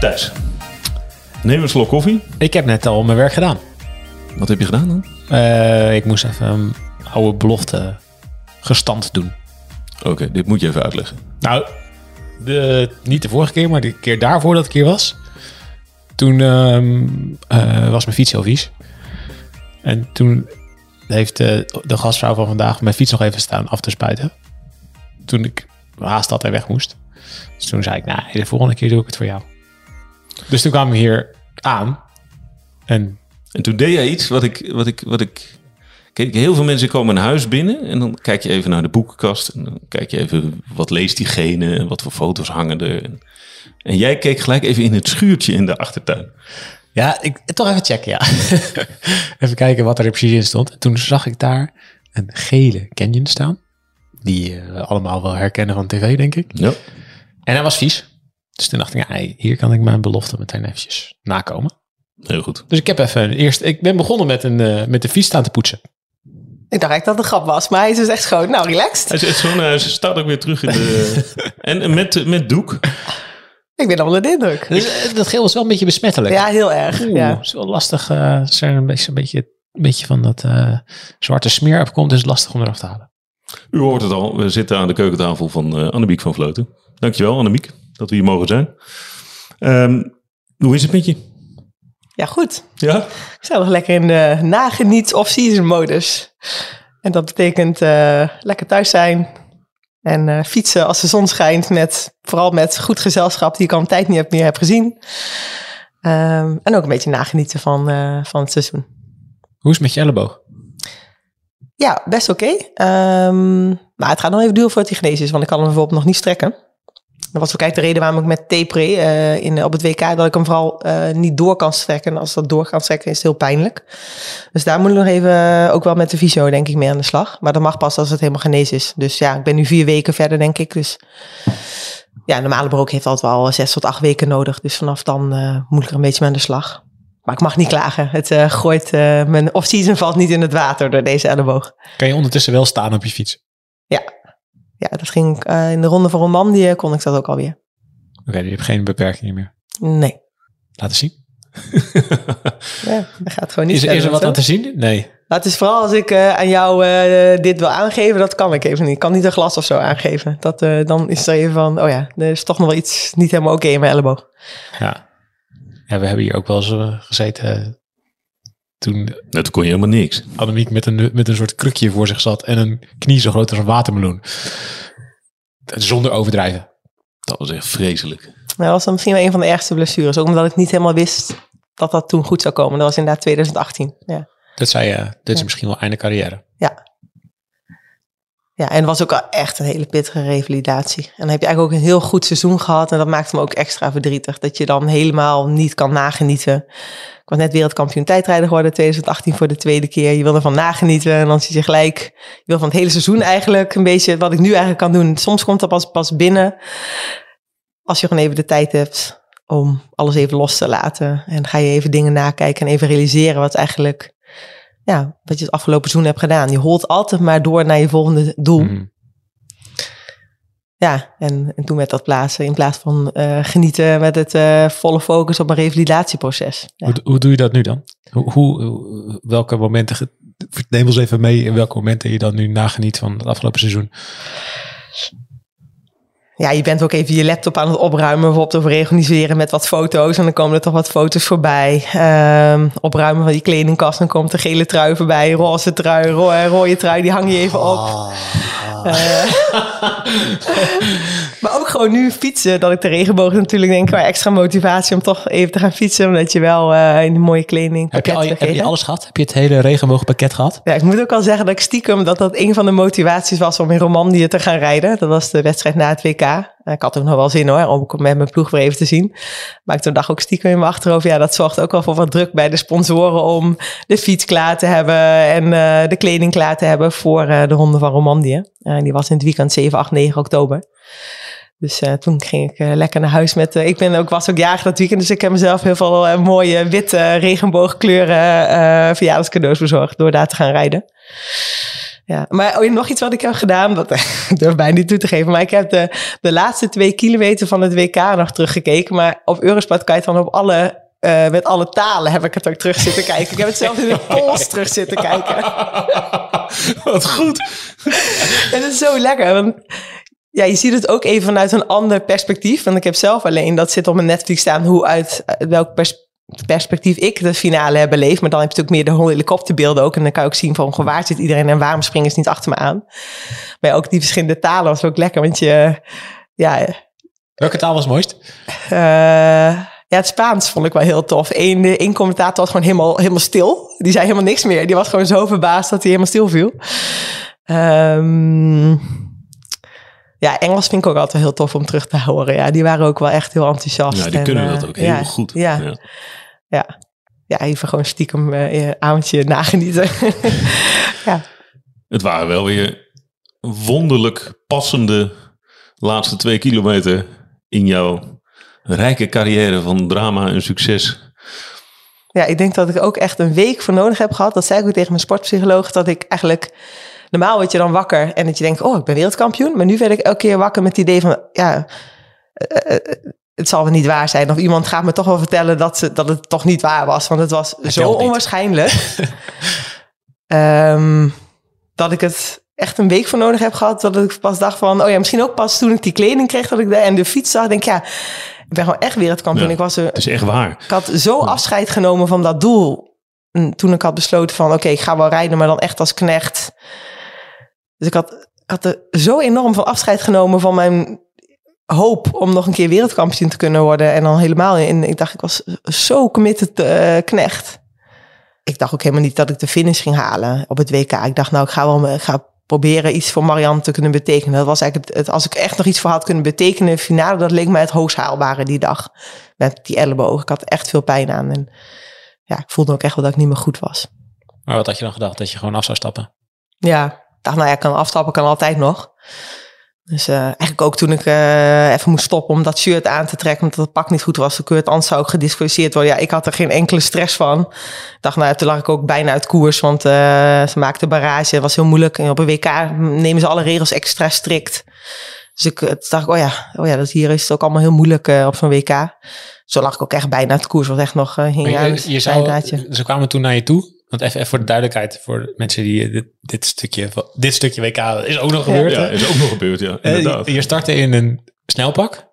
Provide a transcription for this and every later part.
Thijs, neem een slok koffie. Ik heb net al mijn werk gedaan. Wat heb je gedaan dan? Eh, ik moest even een oude belofte gestand doen. Oké, dit moet je even uitleggen. Nou, de, niet de vorige keer, maar de keer daarvoor dat ik hier was. Toen ehm, eh, was mijn fiets heel vies. En toen heeft eh, de gastvrouw van vandaag mijn fiets nog even staan af te spuiten. Toen ik haast had en weg moest. Dus toen zei ik, nou, de volgende keer doe ik het voor jou. Dus toen kwamen we hier aan. En En toen deed jij iets wat ik, wat ik, wat ik... Kijk, heel veel mensen komen een huis binnen en dan kijk je even naar de boekenkast. En dan kijk je even, wat leest diegene en wat voor foto's hangen er. En, en jij keek gelijk even in het schuurtje in de achtertuin. Ja, ik, toch even checken, ja. even kijken wat er precies in stond. En toen zag ik daar een gele Canyon staan. Die eh, we allemaal wel herkennen van tv, denk ik. Ja. En hij was vies. Dus toen dacht ik, ja, hey, hier kan ik mijn belofte meteen eventjes nakomen. Heel goed. Dus ik heb even eerst... Ik ben begonnen met, een, eh, met de fiets staan te poetsen. Ik dacht eigenlijk dat het een grap was, maar hij is dus echt schoon. Nou, relaxed. Hij, gewoon, hij staat ook weer terug in de... en met, met doek. Ik ben onder de indruk. Dus eh, dat geel was wel een beetje besmettelijk. Ja, heel erg. Oeh, Ja. is wel lastig. eh, als er een beetje, een beetje, een beetje van dat eh, zwarte smeer afkomt, is het lastig om eraf te halen. U hoort het al, we zitten aan de keukentafel van eh Annemiek van Vleuten. Dankjewel Annemiek, dat we hier mogen zijn. Ehm, hoe is het met je? ja, goed. Ja? Ik sta nog lekker in de nageniet off-season modus. En dat betekent eh, lekker thuis zijn. En eh, fietsen als de zon schijnt. Met, vooral met goed gezelschap die ik al een tijd niet meer heb gezien. Ehm, en ook een beetje nagenieten van, eh, van het seizoen. Hoe is het met je elleboog? Ja, best oké. Ehm, maar het gaat nog even duren voordat hij genezen is. Want ik kan hem bijvoorbeeld nog niet strekken. Dat was ook eigenlijk de reden waarom ik met Tapre eh in, op het WK... dat ik hem vooral eh, niet door kan strekken. En als dat door kan strekken is het heel pijnlijk. Dus daar moet ik nog even eh, ook wel met de fysio denk ik mee aan de slag. Maar dat mag pas als het helemaal genezen is. Dus ja, ik ben nu vier weken verder denk ik. Dus ja, een normale broek heeft altijd wel zes tot acht weken nodig. Dus vanaf dan moet ik er een beetje mee aan de slag. Maar ik mag niet klagen. Het gooit, mijn off-season valt niet in het water door deze elleboog. Kan je ondertussen wel staan op je fiets? Ja, ja dat ging eh, in de ronde van Romandie kon ik dat ook alweer. Oké, je hebt geen beperkingen meer. Nee, Laten zien. ja, dat gaat gewoon niet Is, er- is er wat aan te zien? Nee. Het is vooral als ik eh, aan jou eh, dit wil aangeven, dat kan ik even niet. Ik kan niet een glas of zo aangeven. Dat, eh, dan is er even van, oh ja, er is toch nog wel iets niet helemaal oké in mijn elleboog. Ja. ja, we hebben hier ook wel eens eh, gezeten eh, toen Nou, toen kon je helemaal niks. Annemiek met een, met een soort krukje voor zich zat en een knie zo groot als een watermeloen. Zonder overdrijven. Dat was echt vreselijk. Maar dat was dan misschien wel een van de ergste blessures. Ook omdat ik niet helemaal wist dat dat toen goed zou komen. Dat was inderdaad 2018. Ja. Dat zei je, dit is misschien wel einde carrière. Ja. Ja, en was ook wel echt een hele pittige revalidatie. En dan heb je eigenlijk ook een heel goed seizoen gehad. En dat maakt me ook extra verdrietig. Dat je dan helemaal niet kan nagenieten. Ik was net wereldkampioen tijdrijder geworden 2018 voor de tweede keer. Je wil ervan nagenieten. En dan zie je gelijk, je wil van het hele seizoen eigenlijk een beetje wat ik nu eigenlijk kan doen. Soms komt dat pas, pas binnen als je gewoon even de tijd hebt om alles even los te laten. En ga je even dingen nakijken en even realiseren wat eigenlijk ja, wat je het afgelopen seizoen hebt gedaan. Je holt altijd maar door naar je volgende doel. Mhm. Ja, en, en toen met dat plaatsen, in plaats van eh, genieten met het eh, volle focus op een revalidatieproces. Ja. Hoe, hoe doe je dat nu dan? Hoe, hoe, welke momenten, neem ons even mee in welke momenten je dan nu nageniet van het afgelopen seizoen. Ja, je bent ook even je laptop aan het opruimen, bijvoorbeeld of reorganiseren met wat foto's. En dan komen er toch wat foto's voorbij. Ehm, opruimen van die kledingkast, dan komt de gele trui voorbij, roze trui, ro eh, rode trui, die hang je even op. Eh, maar ook gewoon nu fietsen, dat ik de regenboog natuurlijk denk, qua extra motivatie om toch even te gaan fietsen, omdat je wel eh, in de mooie kleding Heb je, al, heb je alles gehad? Heb je het hele regenboogpakket gehad? Ja, ik moet ook al zeggen dat ik stiekem dat dat een van de motivaties was om in Romandie te gaan rijden. Dat was de wedstrijd na het WK. Ik had ook nog wel zin hoor, om met mijn ploeg weer even te zien. Maar ik toen dacht ook stiekem in mijn achterhoofd, ja, dat zorgt ook wel voor wat druk bij de sponsoren om de fiets klaar te hebben en eh, de kleding klaar te hebben voor eh, de Ronde van Romandie. Eh, die was in het weekend 7, 8, 9 oktober. Dus toen ging ik lekker naar huis met. ik ben ook, was ook jarig dat weekend, dus ik heb mezelf heel veel mooie witte regenboogkleuren verjaardagscadeaus bezorgd door daar te gaan rijden. Ja, maar oh, nog iets wat ik heb gedaan, dat durf bijna niet toe te geven. Maar ik heb de, de laatste twee kilometer van het WK nog teruggekeken. Maar op Eurosport kan je het dan op alle, eh, met alle talen heb ik het ook terug zitten kijken. Ik heb het zelfs in het Pools terug zitten kijken. Wat goed. En het is zo lekker, want ja, je ziet het ook even vanuit een ander perspectief. Want ik heb zelf alleen, dat zit op mijn Netflix staan, hoe uit, uit welk pers- perspectief ik de finale heb beleefd. Maar dan heb je natuurlijk meer de helikopterbeelden ook. En dan kan je ook zien van waar zit iedereen en waarom springen ze niet achter me aan. Maar ook die verschillende talen was ook lekker. Want je, ja, Welke taal was het mooist? eh, ja, het Spaans vond ik wel heel tof. Eén de één commentator was gewoon helemaal, helemaal stil. Die zei helemaal niks meer. Die was gewoon zo verbaasd dat hij helemaal stil viel. Ehm, ja, Engels vind ik ook altijd heel tof om terug te horen. Ja, die waren ook wel echt heel enthousiast. Ja, die En, kunnen eh, dat ook heel ja, goed. Ja, ja. Ja. ja. even gewoon stiekem je avondje nagenieten. ja. Het waren wel weer wonderlijk passende laatste twee kilometer in jouw rijke carrière van drama en succes. Ja, ik denk dat ik ook echt een week voor nodig heb gehad. Dat zei ik ook tegen mijn sportpsycholoog. Dat ik eigenlijk... Normaal word je dan wakker en dat je denkt... Oh, ik ben wereldkampioen. Maar nu werd ik elke keer wakker met het idee van... Ja, eh, eh, het zal wel niet waar zijn. Of iemand gaat me toch wel vertellen dat, ze, dat het toch niet waar was. Want het was zo onwaarschijnlijk. Ehm, dat ik het echt een week voor nodig heb gehad. Dat ik pas dacht van... Oh ja, misschien ook pas toen ik die kleding kreeg. Dat ik de, en de fiets zag. Denk ja, ik ben gewoon echt wereldkampioen. Ja. Ik was er Het is echt waar. ik had zo afscheid genomen van dat doel. En Toen ik had besloten van oké, ik ga wel rijden, maar dan echt als knecht. Dus ik had, ik had er zo enorm van afscheid genomen van mijn hoop om nog een keer wereldkampioen te kunnen worden. En dan helemaal in. Ik dacht, ik was zo committed eh, knecht. Ik dacht ook helemaal niet dat ik de finish ging halen op het WK. Ik dacht, nou, ik ga wel ik ga proberen iets voor Marianne te kunnen betekenen. Dat was eigenlijk het, het- als ik echt nog iets voor had kunnen betekenen, finale, dat leek mij het hoogst haalbare die dag. Met die elleboog. Ik had echt veel pijn aan. En ja, ik voelde ook echt wel dat ik niet meer goed was. Maar wat had je dan gedacht? Dat je gewoon af zou stappen? Ja, ik dacht, nou ja, ik kan afstappen, kan altijd nog. Dus eh, eigenlijk ook toen ik eh, even moest stoppen om dat shirt aan te trekken, omdat het pak niet goed was gekeurd, anders zou ik gedisqualificeerd worden. Ja, ik had er geen enkele stress van. Ik dacht, nou, toen lag ik ook bijna uit koers, want eh, ze maakten barrage, het was heel moeilijk. En op een WK nemen ze alle regels extra strikt. Dus ik toen dacht, oh ja, oh ja, dat hier is het ook allemaal heel moeilijk op zo'n WK. Zo lag ik ook echt bijna uit koers, was echt nog uh, hing je, zou, ze kwamen toen naar je toe. Want even, even voor de duidelijkheid, voor mensen die dit, dit, stukje, dit stukje WK is ook nog gebeurd. Ja, hè? is ook nog gebeurd, ja. Inderdaad. je, je startte in een snelpak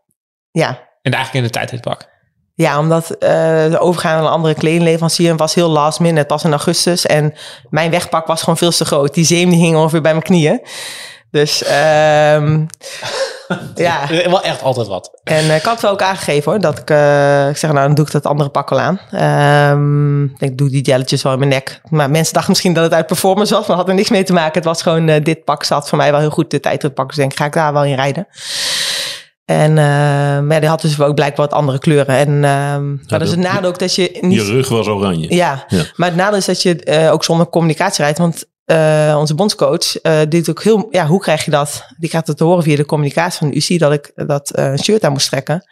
Ja, en eigenlijk in een tijdritpak. Ja, omdat eh, de overgaan naar een andere kledingleverancier was heel last minute, pas in augustus. En mijn wegpak was gewoon veel te groot. Die zeem die hing ongeveer bij mijn knieën. Dus ehm, ja, Wel echt altijd wat. en eh, ik had het wel ook aangegeven hoor. Dat ik, eh, ik zeg nou, dan doe ik dat andere pak wel aan. Ehm, ik denk, doe die jelletjes wel in mijn nek. Maar mensen dachten misschien dat het uit performance was, maar had er niks mee te maken. Het was gewoon, eh, dit pak zat voor mij wel heel goed, de tijdritpak. Dus ik denk, ga ik daar wel in rijden. En eh, maar die had dus ook blijkbaar wat andere kleuren. En ehm maar dat is het dat- nadeel ook dat je niet... Je rug was oranje. Ja, Ja. maar het nadeel is dat je eh, ook zonder communicatie rijdt. Want eh, onze bondscoach eh doet ook heel... Ja, hoe krijg je dat? Die gaat het te horen via de communicatie van de UC... dat ik dat eh, een shirt aan moest trekken. Maar,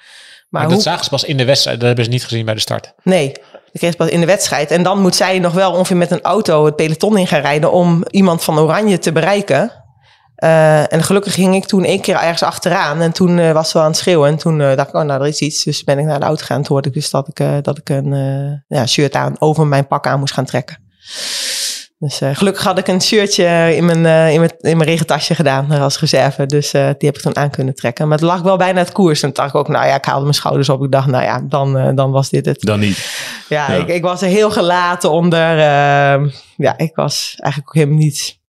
Maar hoe... dat zagen ze pas in de wedstrijd. Dat hebben ze niet gezien bij de start. Nee, ik kreeg pas in de wedstrijd. En dan moet zij nog wel ongeveer met een auto het peloton in gaan rijden... om iemand van Oranje te bereiken... Eh, en gelukkig ging ik toen één keer ergens achteraan. En toen was ze wel aan het schreeuwen. En toen dacht ik, oh, nou, er is iets. Dus ben ik naar de auto gegaan. Toen hoorde ik dus dat ik, eh, dat ik een eh, ja, shirt aan over mijn pak aan moest gaan trekken. Dus eh, gelukkig had ik een shirtje in mijn, eh, in mijn, in mijn regentasje gedaan eh, als reserve. Dus die heb ik toen aan kunnen trekken. Maar het lag wel bijna het koers. En toen dacht ik ook, nou ja, ik haalde mijn schouders op. Ik dacht, nou ja, dan, dan was dit het. Dan niet. Ja, Ja. Ik, ik was er heel gelaten onder. ja, ik was eigenlijk ook helemaal niet.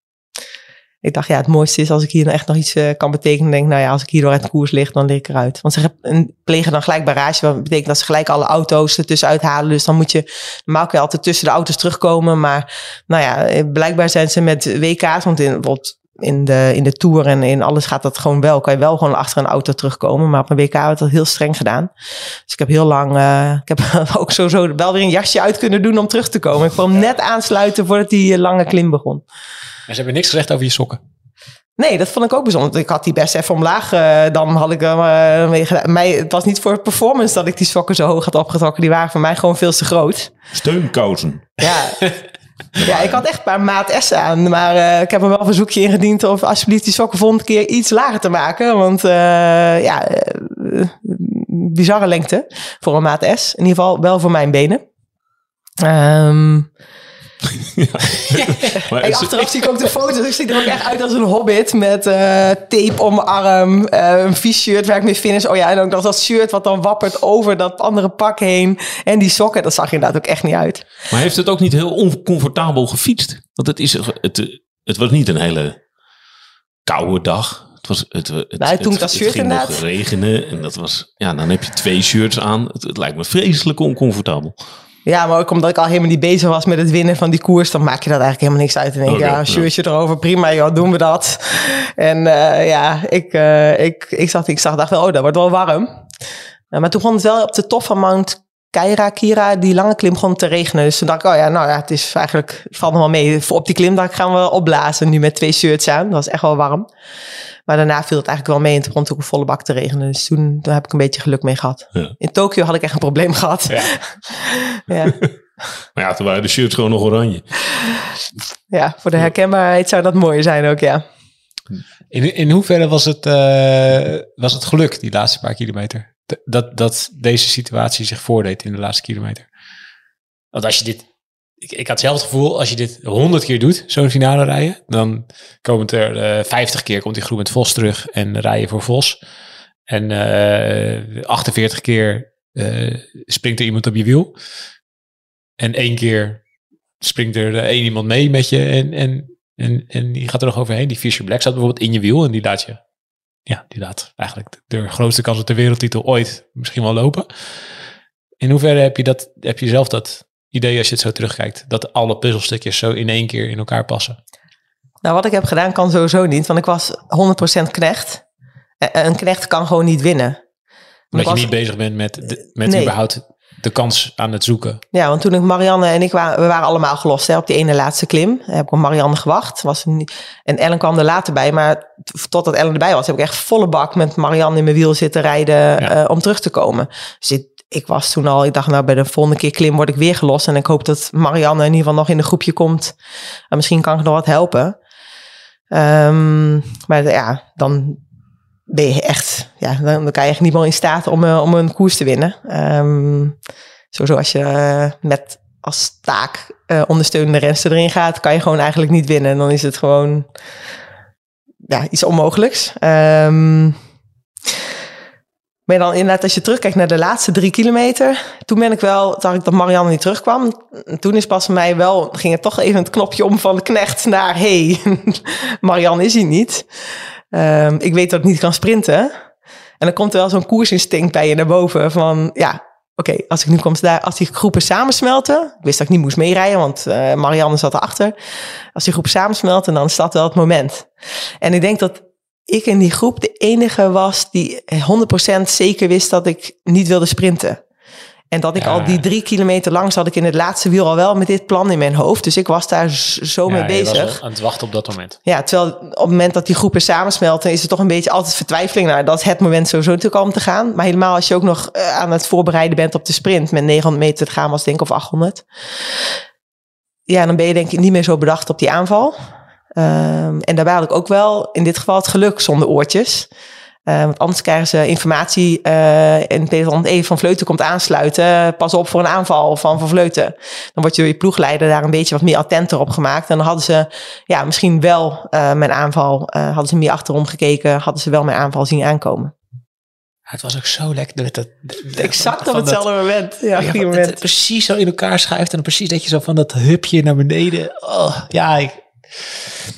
Ik dacht, ja, het mooiste is als ik hier echt nog iets eh, kan betekenen. Denk, nou ja, als ik hierdoor uit de koers lig, dan lig ik eruit. Want ze ge- en plegen dan gelijk barrage. Wat betekent dat ze gelijk alle auto's ertussen uithalen. Dus dan moet je, normaal kun je altijd tussen de auto's terugkomen. Maar nou ja, eh, blijkbaar zijn ze met WK's. Want in, bijvoorbeeld in de, in de Tour en in alles gaat dat gewoon wel. Kan je wel gewoon achter een auto terugkomen. Maar op een WK werd dat heel streng gedaan. Dus ik heb heel lang, eh, ik heb ook sowieso wel weer een jasje uit kunnen doen om terug te komen. Ik kwam net aansluiten voordat die eh, lange klim begon. En ze hebben niks gezegd over je sokken. Nee, dat vond ik ook bijzonder. Ik had die best even omlaag. eh, dan had ik hem eh, mee gedaan. Mij, het was niet voor performance dat ik die sokken zo hoog had opgetrokken. Die waren voor mij gewoon veel te groot. Steunkousen. Ja, Ja, ik had echt een paar maat S aan. Maar eh, ik heb er wel een verzoekje ingediend of alsjeblieft die sokken volgende keer iets lager te maken. Want eh, ja, eh, bizarre lengte voor een maat S. In ieder geval wel voor mijn benen. Ehm Maar achteraf zie ik ook de foto's. Ik zie er ook echt uit als een hobbit met eh, tape om mijn arm. eh, een vies shirt waar ik mee finish. Oh ja, en ook nog dat shirt wat dan wappert over dat andere pak heen. En die sokken, dat zag er inderdaad ook echt niet uit. Maar heeft het ook niet heel oncomfortabel gefietst? Want het, is, het, het was niet een hele koude dag. Het was, het, het, Nou, toen het, dat het shirt ging nog regenen. En dat was, ja, dan heb je twee shirts aan. Het, het lijkt me vreselijk oncomfortabel. Ja, maar ook omdat ik al helemaal niet bezig was met het winnen van die koers, dan maak je dat eigenlijk helemaal niks uit. En denk Oké, ja, een ja. shirtje erover, prima, joh, doen we dat. En eh, ja, ik, eh, ik, ik, zag, ik zag, dacht wel, oh, dat wordt wel warm. Maar toen begon het wel op de top van Mount Kaira, Kira, die lange klim begon te regenen. Dus toen dacht ik, oh ja, nou ja, het is eigenlijk, het valt nog wel mee. Voor op die klimdag gaan we opblazen, nu met twee shirts aan. Dat was echt wel warm. Maar daarna viel het eigenlijk wel mee en toen begon het ook een volle bak te regenen. Dus toen, toen heb ik een beetje geluk mee gehad. Ja. In Tokio had ik echt een probleem gehad. Ja. ja. Maar ja, toen waren de shirts gewoon nog oranje. Ja, voor de herkenbaarheid zou dat mooi zijn ook, ja. In, in hoeverre was het, eh, was het geluk, die laatste paar kilometer? Dat, dat deze situatie zich voordeed in de laatste kilometer. Want als je dit... Ik, ik had zelf het gevoel, als je dit honderd keer doet, zo'n finale rijden, dan komt er eh 50 keer komt die groep met Vos terug en rijden voor Vos. En eh 48 keer eh, springt er iemand op je wiel. En één keer springt er één iemand mee met je en, en, en, en die gaat er nog overheen. Die Fisher Black staat bijvoorbeeld in je wiel en die laat je, ja, die laat eigenlijk de grootste kans op de wereldtitel ooit misschien wel lopen. In hoeverre heb je, dat, heb je zelf dat idee als je het zo terugkijkt, dat alle puzzelstukjes zo in één keer in elkaar passen? Nou, wat ik heb gedaan kan sowieso niet, want ik was 100% knecht. Eh, Een knecht kan gewoon niet winnen. Omdat Ik je was- niet bezig bent met, de, met Nee. überhaupt de kans aan het zoeken. Ja, want toen ik Marianne en ik waren, we waren allemaal gelost hè, op die ene laatste klim. Heb ik op Marianne gewacht. Was niet, en Ellen kwam er later bij, maar totdat Ellen erbij was, heb ik echt volle bak met Marianne in mijn wiel zitten rijden Ja. eh, om terug te komen. Dus ik, ik was toen al, ik dacht nou bij de volgende keer klim word ik weer gelost. En ik hoop dat Marianne in ieder geval nog in een groepje komt. En misschien kan ik nog wat helpen. Ehm, maar ja, dan ben je echt, ja, dan, kan je echt niet meer in staat om, eh, om een koers te winnen. Ehm sowieso als je eh, met als taak eh, ondersteunende renster erin gaat, kan je gewoon eigenlijk niet winnen. En dan is het gewoon ja, iets onmogelijks. Ehm maar dan inderdaad, als je terugkijkt naar de laatste drie kilometer, toen ben ik wel, zag ik dat Marianne niet terugkwam. En Toen is pas mij wel, ging het toch even het knopje om van de knecht naar, hey, Marianne is hier niet. Ehm, ik weet dat ik niet kan sprinten. En dan komt er wel zo'n koersinstinct bij je naar boven van, ja, oké, als ik nu kom daar, als die groepen samensmelten, ik wist dat ik niet moest meerijden, want eh, Marianne zat erachter. Als die groepen samensmelten, dan dat wel het moment. En ik denk dat ik in die groep de enige was die 100% zeker wist dat ik niet wilde sprinten. En dat ik Ja. al die drie kilometer lang zat ik in het laatste wiel al wel met dit plan in mijn hoofd. Dus ik was daar zo mee Ja, bezig. aan het wachten op dat moment. Ja, terwijl op het moment dat die groepen samensmelten, is er toch een beetje altijd vertwijfeling. Nou, dat is het moment sowieso natuurlijk om te gaan. Maar helemaal als je ook nog eh, aan het voorbereiden bent op de sprint met 900 meter te gaan, was denk ik of 800. Ja, dan ben je denk ik niet meer zo bedacht op die aanval. Ehm, en daarbij had ik ook wel in dit geval het geluk zonder oortjes. Eh, want anders krijgen ze informatie uh, en Peter even van Vleuten komt aansluiten. Pas op voor een aanval van Van Vleuten. Dan wordt je ploegleider daar een beetje wat meer attenter op gemaakt. En dan hadden ze ja, misschien wel uh, mijn aanval, uh, hadden ze meer achterom gekeken, hadden ze wel mijn aanval zien aankomen. Ja, het was ook zo lekker. Dat, dat, dat, exact op hetzelfde dat, moment. Ja, ja, moment. Het precies zo in elkaar schuift en precies dat je zo van dat hupje naar beneden. Oh, ja, ik,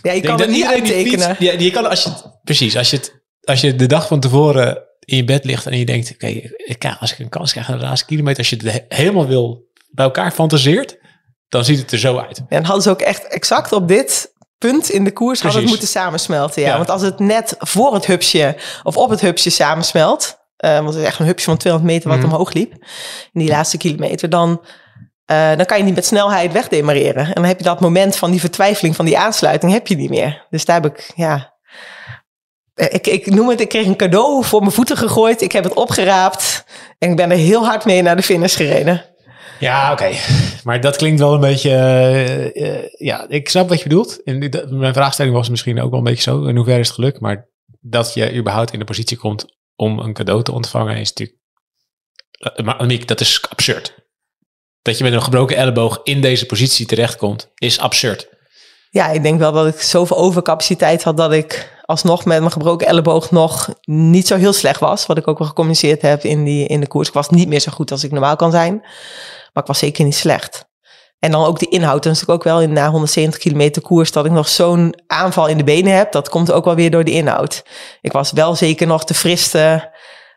ja, je kan het niet uittekenen. ja, je kan als je precies als je het als je de dag van tevoren in je bed ligt en je denkt, oké, okay, als ik een kans krijg aan de laatste kilometer, als je het helemaal wil bij elkaar fantaseert, dan ziet het er zo uit. En hadden ze ook echt exact op dit punt in de koers hadden het moeten samensmelten. Ja. ja. Want als het net voor het hupsje of op het hupsje samensmelt, uh, want het is echt een hupsje van 200 meter wat mm. omhoog liep, in die laatste kilometer, dan, uh, dan kan je niet met snelheid wegdemareren. En dan heb je dat moment van die vertwijfeling van die aansluiting, heb je niet meer. Dus daar heb ik, ja, ik, ik noem het, ik kreeg een cadeau voor mijn voeten gegooid. Ik heb het opgeraapt en ik ben er heel hard mee naar de finish gereden. Ja, oké. Maar dat klinkt wel een beetje... eh, eh, ja, ik snap wat je bedoelt. En mijn vraagstelling was misschien ook wel een beetje zo. In hoeverre is het gelukt? Maar dat je überhaupt in de positie komt om een cadeau te ontvangen is natuurlijk... Eh, Maar dat is absurd. Dat je met een gebroken elleboog in deze positie terechtkomt, is absurd. Ja, ik denk wel dat ik zoveel overcapaciteit had dat ik alsnog met mijn gebroken elleboog nog niet zo heel slecht was. Wat ik ook wel gecommuniceerd heb in, die, in de koers. Ik was niet meer zo goed als ik normaal kan zijn. Maar ik was zeker niet slecht. En dan ook de inhoud. Dan is het ook wel in na 170 kilometer koers dat ik nog zo'n aanval in de benen heb. Dat komt ook wel weer door de inhoud. Ik was wel zeker nog de friste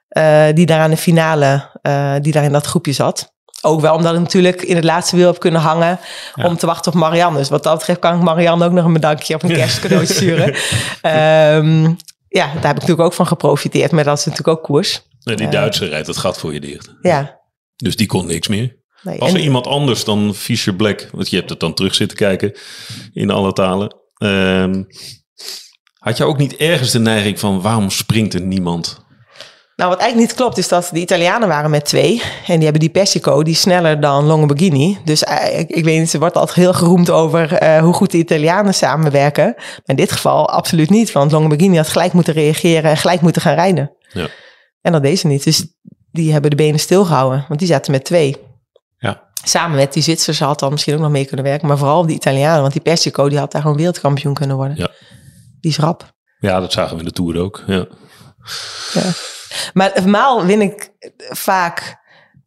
eh, die daar aan de finale, eh, die daar in dat groepje zat. Ook wel omdat ik natuurlijk in het laatste wiel heb kunnen hangen Ja. om te wachten op Marianne. Dus wat dat betreft kan ik Marianne ook nog een bedankje op een kerstcadeau sturen. Ehm, ja, daar heb ik natuurlijk ook van geprofiteerd. Maar dat is natuurlijk ook koers. Nee, die Eh. Duitser rijdt het gat voor je dicht. Ja. Dus die kon niks meer. Nee, Was en- er iemand anders dan Fischer Black? Want je hebt het dan terug zitten kijken in alle talen. Ehm, had je ook niet ergens de neiging van waarom springt er niemand? Nou, wat eigenlijk niet klopt, is dat de Italianen waren met twee. En die hebben die Persico, die is sneller dan Longoborghini. Dus eh, ik, ik weet niet, ze wordt altijd heel geroemd over eh, hoe goed de Italianen samenwerken. Maar in dit geval absoluut niet. Want Longoborghini had gelijk moeten reageren en gelijk moeten gaan rijden. Ja. En dat deed ze niet. Dus die hebben de benen stilgehouden. Want die zaten met twee. Ja. Samen met die Zwitsers had dan misschien ook nog mee kunnen werken. Maar vooral die Italianen. Want die Persico, die had daar gewoon wereldkampioen kunnen worden. Ja. Die is rap. Ja, dat zagen we in de Tour ook. Ja. Maar normaal win ik vaak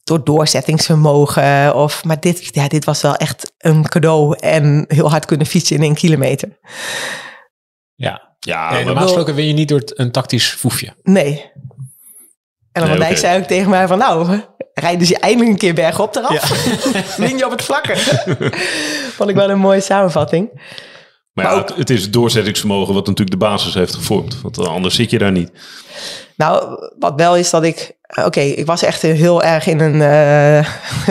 door doorzettingsvermogen. Of, maar dit, ja, dit was wel echt een cadeau. En heel hard kunnen fietsen in één kilometer. Ja, Ja, normaal gesproken win je niet door een tactisch foefje. Nee. En dan Nee, zei ook tegen mij van... Nou, rijden ze eindelijk een keer bergop eraf. Win je op het vlakke. Vond ik wel een mooie samenvatting. Maar ja, maar ook- het, het is het doorzettingsvermogen wat natuurlijk de basis heeft gevormd. Want anders zit je daar niet. Nou, wat wel is dat ik... Oké, ik was echt heel erg in een eh,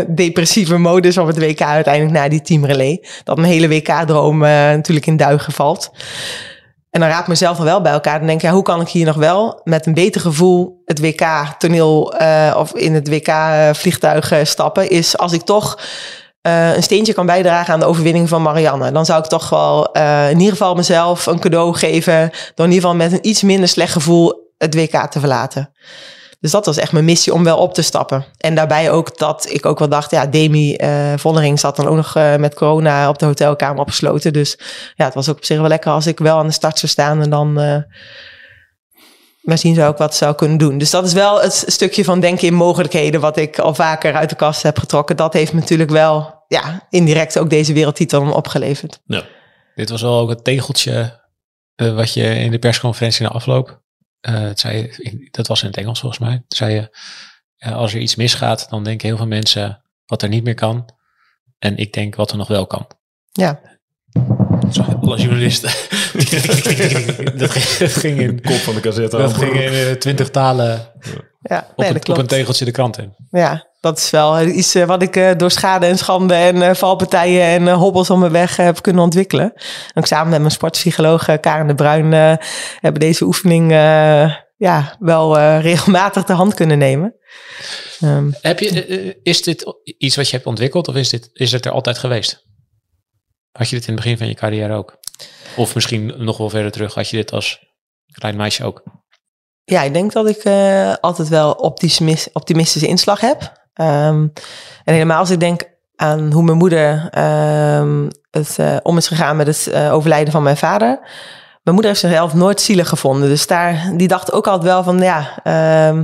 depressieve modus op het WK uiteindelijk na die teamrelay. Dat mijn hele WK-droom eh, natuurlijk in duigen valt. En dan raad ik mezelf wel bij elkaar. Dan denk ik, ja, hoe kan ik hier nog wel met een beter gevoel het WK-toneel eh, of in het WK-vliegtuig eh, stappen? Is als ik toch eh, een steentje kan bijdragen aan de overwinning van Marianne. Dan zou ik toch wel eh, in ieder geval mezelf een cadeau geven. Door in ieder geval met een iets minder slecht gevoel het WK te verlaten. Dus dat was echt mijn missie om wel op te stappen. En daarbij ook dat ik ook wel dacht, ja, Demi eh Vollering zat dan ook nog met corona op de hotelkamer opgesloten. Dus ja, het was ook op zich wel lekker als ik wel aan de start zou staan en dan maar zien zou ik wat zou kunnen doen. Dus dat is wel het stukje van denken in mogelijkheden wat ik al vaker uit de kast heb getrokken. Dat heeft me natuurlijk wel ja, indirect ook deze wereldtitel opgeleverd. Ja. Dit was wel ook het tegeltje eh, wat je in de persconferentie na afloop. eh, het zei, dat was in het Engels volgens mij. Zei je, als er iets misgaat, dan denken heel veel mensen wat er niet meer kan. En ik denk wat er nog wel kan. Ja, Als journalist. dat, ging, in, Kop van de cassette. dat ging in eh, twintig talen ja op, nee, een, dat op een klopt. tegeltje de krant in. Ja, dat is wel iets eh, wat ik eh, door schade en schande en eh, valpartijen en eh, hobbels om mijn weg eh, heb kunnen ontwikkelen. En ook samen met mijn sportpsycholoog eh, Karen de Bruin eh, hebben deze oefening eh, ja, wel eh, regelmatig de hand kunnen nemen. Ehm, Heb je, eh, eh, is dit iets wat je hebt ontwikkeld of is, dit, is het er altijd geweest? Had je dit in het begin van je carrière ook? Of misschien nog wel verder terug, had je dit als klein meisje ook? ja, ik denk dat ik eh, altijd wel optimis- optimistische inslag heb. Ehm, en helemaal als ik denk aan hoe mijn moeder ehm, het eh, om is gegaan met het eh, overlijden van mijn vader. Mijn moeder heeft zichzelf nooit zielig gevonden. Dus daar, die dacht ook altijd wel van, ja... ehm,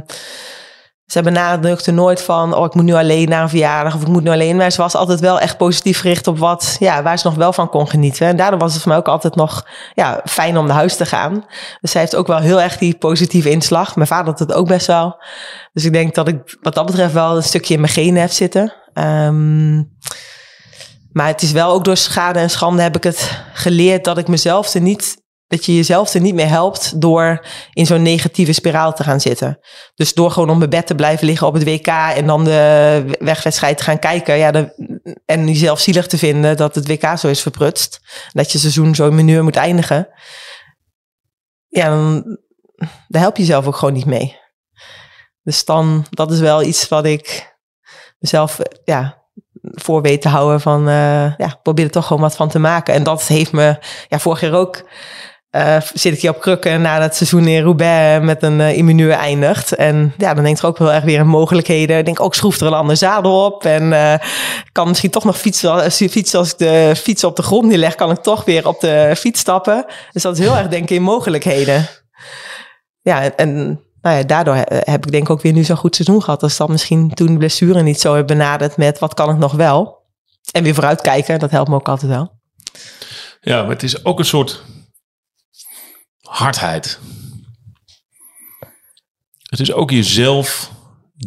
ze benadrukte nooit van, oh, ik moet nu alleen naar een verjaardag of ik moet nu alleen. Maar ze was altijd wel echt positief gericht op wat, ja, waar ze nog wel van kon genieten. En daardoor was het voor mij ook altijd nog ja, fijn om naar huis te gaan. Dus zij heeft ook wel heel erg die positieve inslag. Mijn vader had het ook best wel. Dus ik denk dat ik wat dat betreft wel een stukje in mijn genen heb zitten. Ehm, maar het is wel ook door schade en schande heb ik het geleerd dat ik mezelf er niet, dat je jezelf er niet meer helpt door in zo'n negatieve spiraal te gaan zitten. Dus door gewoon op mijn bed te blijven liggen op het WK en dan de wegwedstrijd te gaan kijken. Ja, de, en jezelf zielig te vinden dat het WK zo is verprutst. Dat je seizoen zo in mineur moet eindigen. Ja, dan, daar help je jezelf ook gewoon niet mee. Dus dan, dat is wel iets wat ik mezelf, ja, voor weet te houden van, eh, ja, probeer er toch gewoon wat van te maken. En dat heeft me, ja, vorig jaar ook uh, zit ik hier op krukken na het seizoen in Roubaix met een uh, eindigt. En ja, dan denk ik er ook heel erg weer aan mogelijkheden. Ik denk ook, schroef er een ander zadel op. En uh, kan misschien toch nog fietsen. Als, fietsen als ik de fiets op de grond neerleg, kan ik toch weer op de fiets stappen. Dus dat is heel erg denken in mogelijkheden. Ja, en nou ja, daardoor heb ik denk ik ook weer nu zo'n goed seizoen gehad. Als dan misschien toen de blessure niet zo heb benaderd met wat kan ik nog wel. En weer vooruitkijken, dat helpt me ook altijd wel. Ja, maar het is ook een soort hardheid. Het is ook jezelf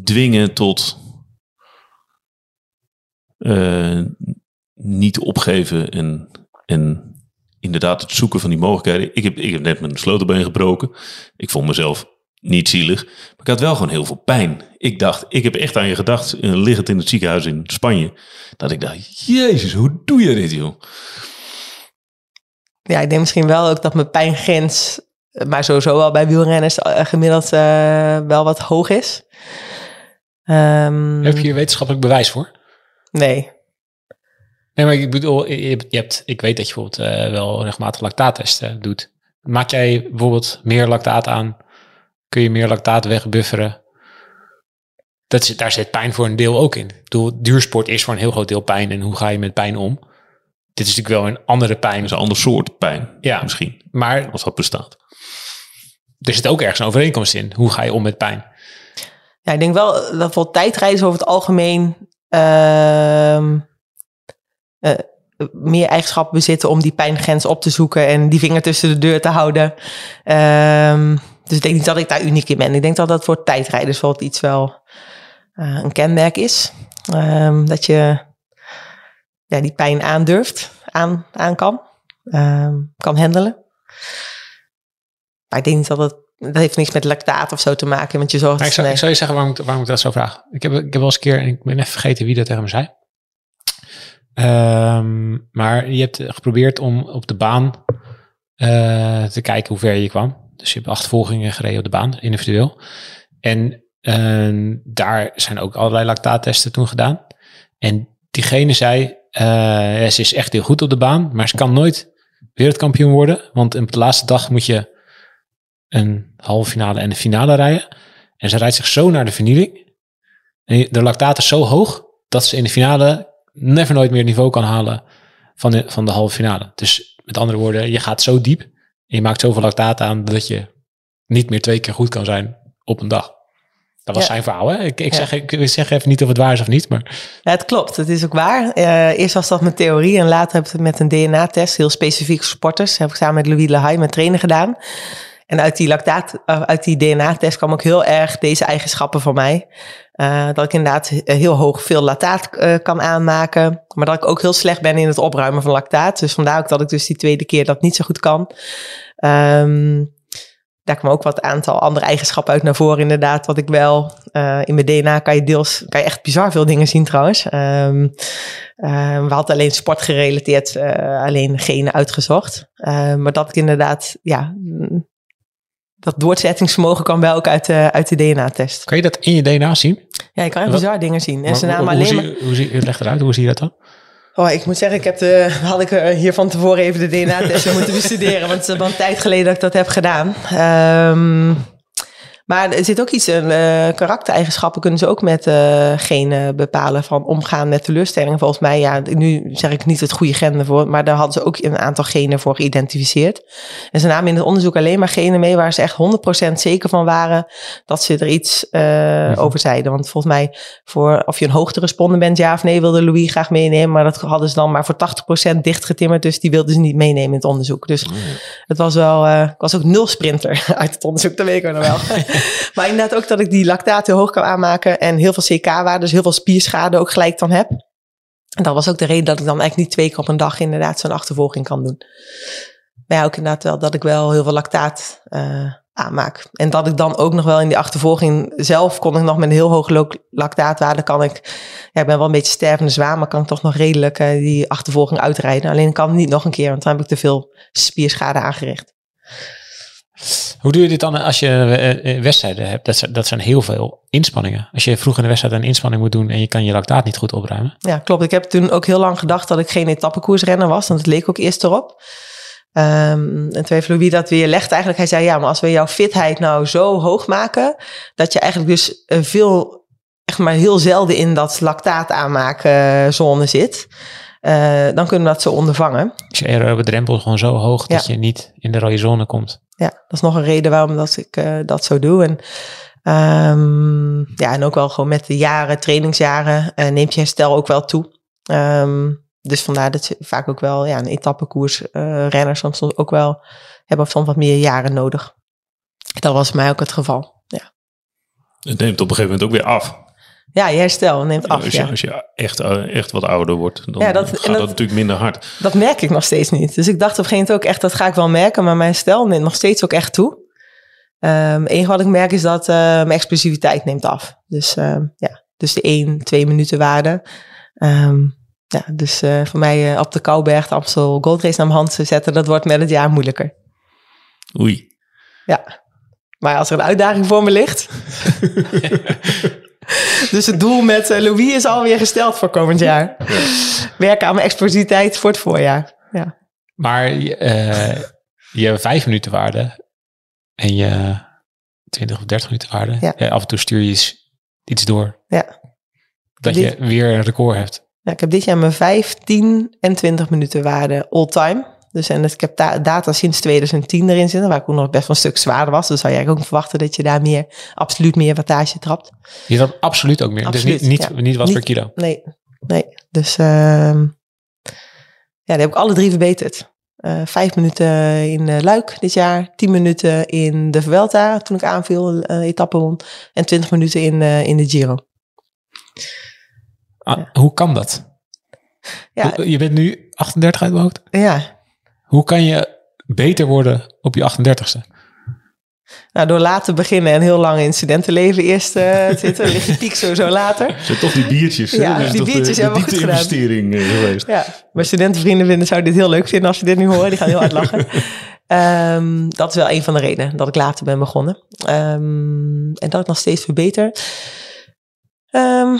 dwingen tot uh, niet opgeven en, en inderdaad het zoeken van die mogelijkheden. Ik heb, ik heb net mijn sleutelbeen gebroken. Ik vond mezelf niet zielig. Maar ik had wel gewoon heel veel pijn. Ik dacht, ik heb echt aan je gedacht, liggend in het ziekenhuis in Spanje. Dat ik dacht, jezus, hoe doe je dit joh? Ja, ik denk misschien wel ook dat mijn pijngrens, maar sowieso wel bij wielrenners eh, gemiddeld uh, wel wat hoog is. Um, Heb je hier wetenschappelijk bewijs voor? Nee. Nee, maar ik bedoel, je hebt, je hebt ik weet dat je bijvoorbeeld uh, wel regelmatig lactaattesten doet. Maak jij bijvoorbeeld meer lactaat aan? Kun je meer lactaat wegbufferen? Dat zit, daar zit pijn voor een deel ook in. Ik bedoel, duursport is voor een heel groot deel pijn. En hoe ga je met pijn om? Dit is natuurlijk wel een andere pijn. Is een ander soort pijn, ja, misschien. Maar als dat bestaat. Er zit ook ergens een overeenkomst in. Hoe ga je om met pijn? Ja, ik denk wel dat voor tijdreizen over het algemeen uh, uh, meer eigenschappen bezitten om die pijngrens op te zoeken en die vinger tussen de deur te houden. Uh, dus ik denk niet dat ik daar uniek in ben. Ik denk dat dat voor tijdrijders wel iets wel uh, een kenmerk is. Ehm, dat je ja, die pijn aandurft, aan, aan kan, kan handelen. Maar ik denk niet dat het dat heeft niks met lactaat of zo te maken, want je zorgt... Maar ik, zou, ik zou je zeggen waarom waarom ik dat zo vraag. Ik heb, ik heb wel eens een keer, en ik ben even vergeten wie dat tegen me zei. Um, maar je hebt geprobeerd om op de baan uh, te kijken hoe ver je kwam. Dus je hebt achtervolgingen gereden op de baan, individueel. En uh, daar zijn ook allerlei lactaattesten toen gedaan. En diegene zei, uh, ze is echt heel goed op de baan, maar ze kan nooit wereldkampioen worden. Want op de laatste dag moet je een halve finale en een finale rijden. En ze rijdt zich zo naar de vernieling. En de lactaat is zo hoog dat ze in de finale never nooit meer niveau kan halen van de, van de halve finale. Dus met andere woorden, je gaat zo diep en je maakt zoveel lactaat aan dat je niet meer twee keer goed kan zijn op een dag. Dat was Ja. zijn verhaal. Hè? Ik, ik, Ja. zeg, ik zeg even niet of het waar is of niet, maar Ja, het klopt. Het is ook waar. Eh, eerst was dat mijn theorie en later heb ik het met een DNA-test, heel specifiek sporters, heb ik samen met Louis Lehaye mijn trainer gedaan. En uit die, lactaat, eh, uit die DNA-test kwam ook heel erg deze eigenschappen van mij. Eh, dat ik inderdaad heel hoog veel lactaat kan aanmaken. Maar dat ik ook heel slecht ben in het opruimen van lactaat. Dus vandaar ook dat ik dus die tweede keer dat niet zo goed kan. Ehm, daar kwam ook wat aantal andere eigenschappen uit naar voren, inderdaad. Wat ik wel eh, in mijn DNA kan je deels, kan je echt bizar veel dingen zien trouwens. Ehm, eh, we hadden alleen sportgerelateerd eh, alleen genen uitgezocht. Eh, maar dat ik inderdaad, ja, mm, dat doorzettingsvermogen kan wel ook uit de, uit de DNA-test. kan je dat in je DNA zien? Ja, je kan echt bizar dingen zien. En Maar ze hoe- namen hoe, alleen maar... zie, hoe zie, leg eruit, hoe zie je dat dan? Oh, ik moet zeggen, ik heb de, had ik er hier van tevoren even de DNA-testen moeten bestuderen. Want het is een tijd geleden dat ik dat heb gedaan. Ehm, maar er zit ook iets in, eh, karaktereigenschappen kunnen ze ook met eh genen bepalen van omgaan met teleurstellingen. Volgens mij, ja, nu zeg ik niet het goede gen voor, maar daar hadden ze ook een aantal genen voor geïdentificeerd. En ze namen in het onderzoek alleen maar genen mee waar ze echt 100% zeker van waren dat ze er iets eh, over zeiden. Want volgens mij, voor of je een hoogteresponder bent, ja of nee, wilde Louis graag meenemen. Maar dat hadden ze dan maar voor 80% dichtgetimmerd, dus die wilden ze niet meenemen in het onderzoek. Dus het was wel, ik was ook nul sprinter uit het onderzoek, dat weet ik nog wel. maar inderdaad ook dat ik die lactaat heel hoog kan aanmaken en heel veel CK-waarden, dus heel veel spierschade ook gelijk dan heb. En dat was ook de reden dat ik dan eigenlijk niet twee keer op een dag inderdaad zo'n achtervolging kan doen. Maar ja, ook inderdaad wel dat ik wel heel veel lactaat eh, aanmaak. En dat ik dan ook nog wel in die achtervolging zelf kon ik nog met een heel hoog lo- lactaatwaarde kan ik, ja, ik ben wel een beetje stervende zwaar, maar kan ik toch nog redelijk eh, die achtervolging uitrijden. Alleen kan het niet nog een keer, want dan heb ik te veel spierschade aangericht. Hoe doe je dit dan als je eh, eh, wedstrijden hebt? Dat zijn, dat zijn heel veel inspanningen. Als je vroeg in de wedstrijd een inspanning moet doen en je kan je lactaat niet goed opruimen. Ja, klopt. Ik heb toen ook heel lang gedacht dat ik geen etappekoersrenner was. Want het leek ook eerst erop. Ehm, en toen heeft Louis dat weer legt eigenlijk. Hij zei, ja, maar als we jouw fitheid nou zo hoog maken... dat je eigenlijk dus eh, veel, echt maar heel zelden in dat lactaat aanmaken zone zit... eh, dan kunnen we dat zo ondervangen. Is je aerobe drempel gewoon zo hoog dat je niet in de rode zone komt? Ja, dat is nog een reden waarom dat ik eh, dat zo doe. En, ehm, ja, en ook wel gewoon met de jaren, trainingsjaren, eh, neemt je herstel ook wel toe. Ehm, dus vandaar dat vaak ook wel ja, een etappekoers eh renners soms ook wel hebben soms wat meer jaren nodig. Dat was mij ook het geval. Ja, Het neemt op een gegeven moment ook weer af. Ja je herstel neemt af. als, je, Ja. als je echt, eh, echt wat ouder wordt, dan Ja, dat- gaat dat, dat- natuurlijk minder hard. Dat merk ik nog steeds niet. Dus ik dacht op een gegeven moment ook echt, dat ga ik wel merken. Maar mijn herstel neemt nog steeds ook echt toe. Ehm, Het enige wat ik merk is dat eh, mijn explosiviteit neemt af. Dus ehm, ja, dus de 1, 2 minuten waarde. Ehm, ja, dus eh, voor mij op de Kouberg de Amstel Gold Race naar mijn hand te zetten, dat wordt met het jaar moeilijker. Oei. Ja. Maar als er een uitdaging voor me ligt. dus het doel met eh, Louis is alweer gesteld voor komend jaar. Werken aan mijn explosiviteit voor het voorjaar. Ja. Maar eh, je vijf minuten waarde en je 20 of 30 minuten waarde. Ja. Ja, af en toe stuur je iets, door. Ja. Dat Dit- je weer een record hebt. Ja, ik heb dit jaar mijn 15 en 20 minuten waarde all-time. Dus en ik heb da- data sinds 2010 erin zitten, waar ik ook nog best wel een stuk zwaarder was. Dus zou je eigenlijk ook verwachten dat je daar meer, absoluut meer wattage trapt. Je dat absoluut ook meer. Absoluut, dus niet, niet, ja. niet wat per Niet- kilo. Nee, nee. Dus ehm, ja, die heb ik alle drie verbeterd. Eh, vijf minuten in eh, Luik dit jaar, 10 minuten in de Vuelta toen ik aanviel, eh etappe won. En 20 minuten in, in de Giro. Ah, Hoe kan dat? Ja, Je bent nu 38 uit mijn hoofd. ja, Hoe kan je beter worden op je 38ste? Nou, door later beginnen en heel lang in studentenleven eerst eh, te zitten, ligt de piek sowieso later. Zijn toch die biertjes? hè? Ja, is die biertjes de, hebben we goed gedaan. investering eh, geweest. Ja, mijn studentenvrienden vinden, zouden dit heel leuk vinden als ze dit nu horen. Die gaan heel hard lachen. Ehm, dat is wel een van de redenen dat ik later ben begonnen. Ehm, en dat ik nog steeds verbeter. Ehm,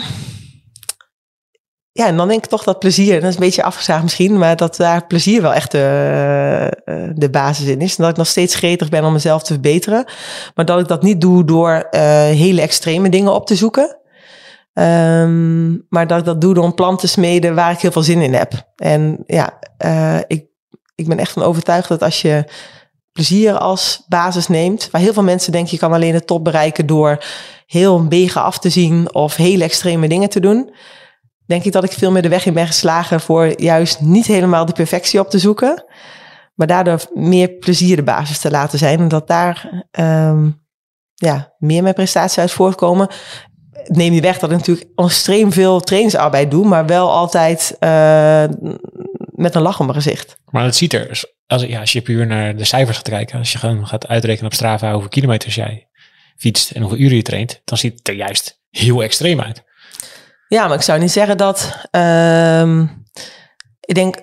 ja, en dan denk ik toch dat plezier, dat is een beetje afgezaagd misschien, maar dat daar plezier wel echt de, eh, de basis in is. En dat ik nog steeds gretig ben om mezelf te verbeteren. Maar dat ik dat niet doe door eh, hele extreme dingen op te zoeken. Ehm, maar dat ik dat doe door een plan te smeden waar ik heel veel zin in heb. En ja, eh, ik, ik ben echt van overtuigd dat als je plezier als basis neemt, waar heel veel mensen denken je kan alleen de top bereiken door heel mega af te zien of hele extreme dingen te doen, denk ik dat ik veel meer de weg in ben geslagen voor juist niet helemaal de perfectie op te zoeken, maar daardoor meer plezier de basis te laten zijn en dat daar ehm, ja, meer mijn prestaties uit voortkomen neem niet weg dat ik natuurlijk extreem veel trainingsarbeid doe, maar wel altijd eh, met een lach op mijn gezicht. Maar het ziet er, als, ja, je puur naar de cijfers gaat kijken, als je gewoon gaat uitrekenen op Strava hoeveel kilometers jij fietst en hoeveel uren je traint, dan ziet het er juist heel extreem uit. Ja, maar ik zou niet zeggen dat. ehm, ik denk.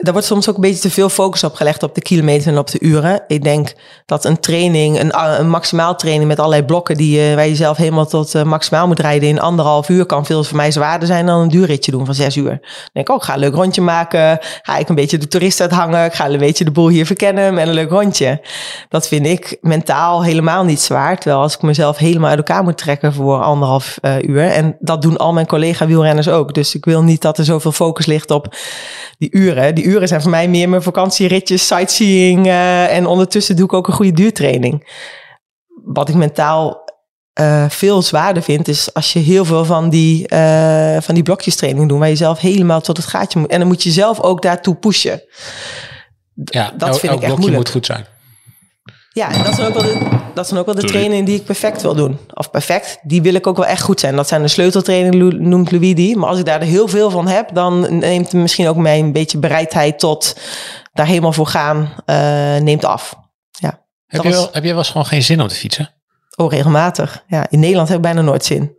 Daar wordt soms ook een beetje te veel focus op gelegd op de kilometer en op de uren. Ik denk dat een training, een, een maximaal training met allerlei blokken die je, waar je zelf helemaal tot eh, maximaal moet rijden in anderhalf uur, kan veel voor mij zwaarder zijn dan een duurritje doen van zes uur. Dan denk oh, ik ga een leuk rondje maken. Ga ik een beetje de toerist uithangen. Ik ga een beetje de boel hier verkennen met een leuk rondje. Dat vind ik mentaal helemaal niet zwaar. Terwijl als ik mezelf helemaal uit elkaar moet trekken voor anderhalf eh, uur. En dat doen al mijn collega wielrenners ook. Dus ik wil niet dat er zoveel focus ligt op die uren. Die uren zijn voor mij meer mijn vakantieritjes, sightseeing. eh, en ondertussen doe ik ook een goede duurtraining. Wat ik mentaal eh, veel zwaarder vind, is als je heel veel van die, eh, van die blokjes training doet, waar je zelf helemaal tot het gaatje moet. En dan moet je zelf ook daartoe pushen. Ja, Dat vind ik elk echt blokje moeilijk. moet goed zijn. Ja, en dat zijn ook wel de, dat zijn ook wel de Sorry. trainingen die ik perfect wil doen. Of perfect, die wil ik ook wel echt goed zijn. Dat zijn de sleuteltrainingen, noemt Louis die. Maar als ik daar er heel veel van heb, dan neemt misschien ook mijn beetje bereidheid tot daar helemaal voor gaan, eh, neemt af. Ja, Heb je, was- wel, heb je wel eens gewoon geen zin om te fietsen? oh, regelmatig. Ja, in Nederland heb ik bijna nooit zin.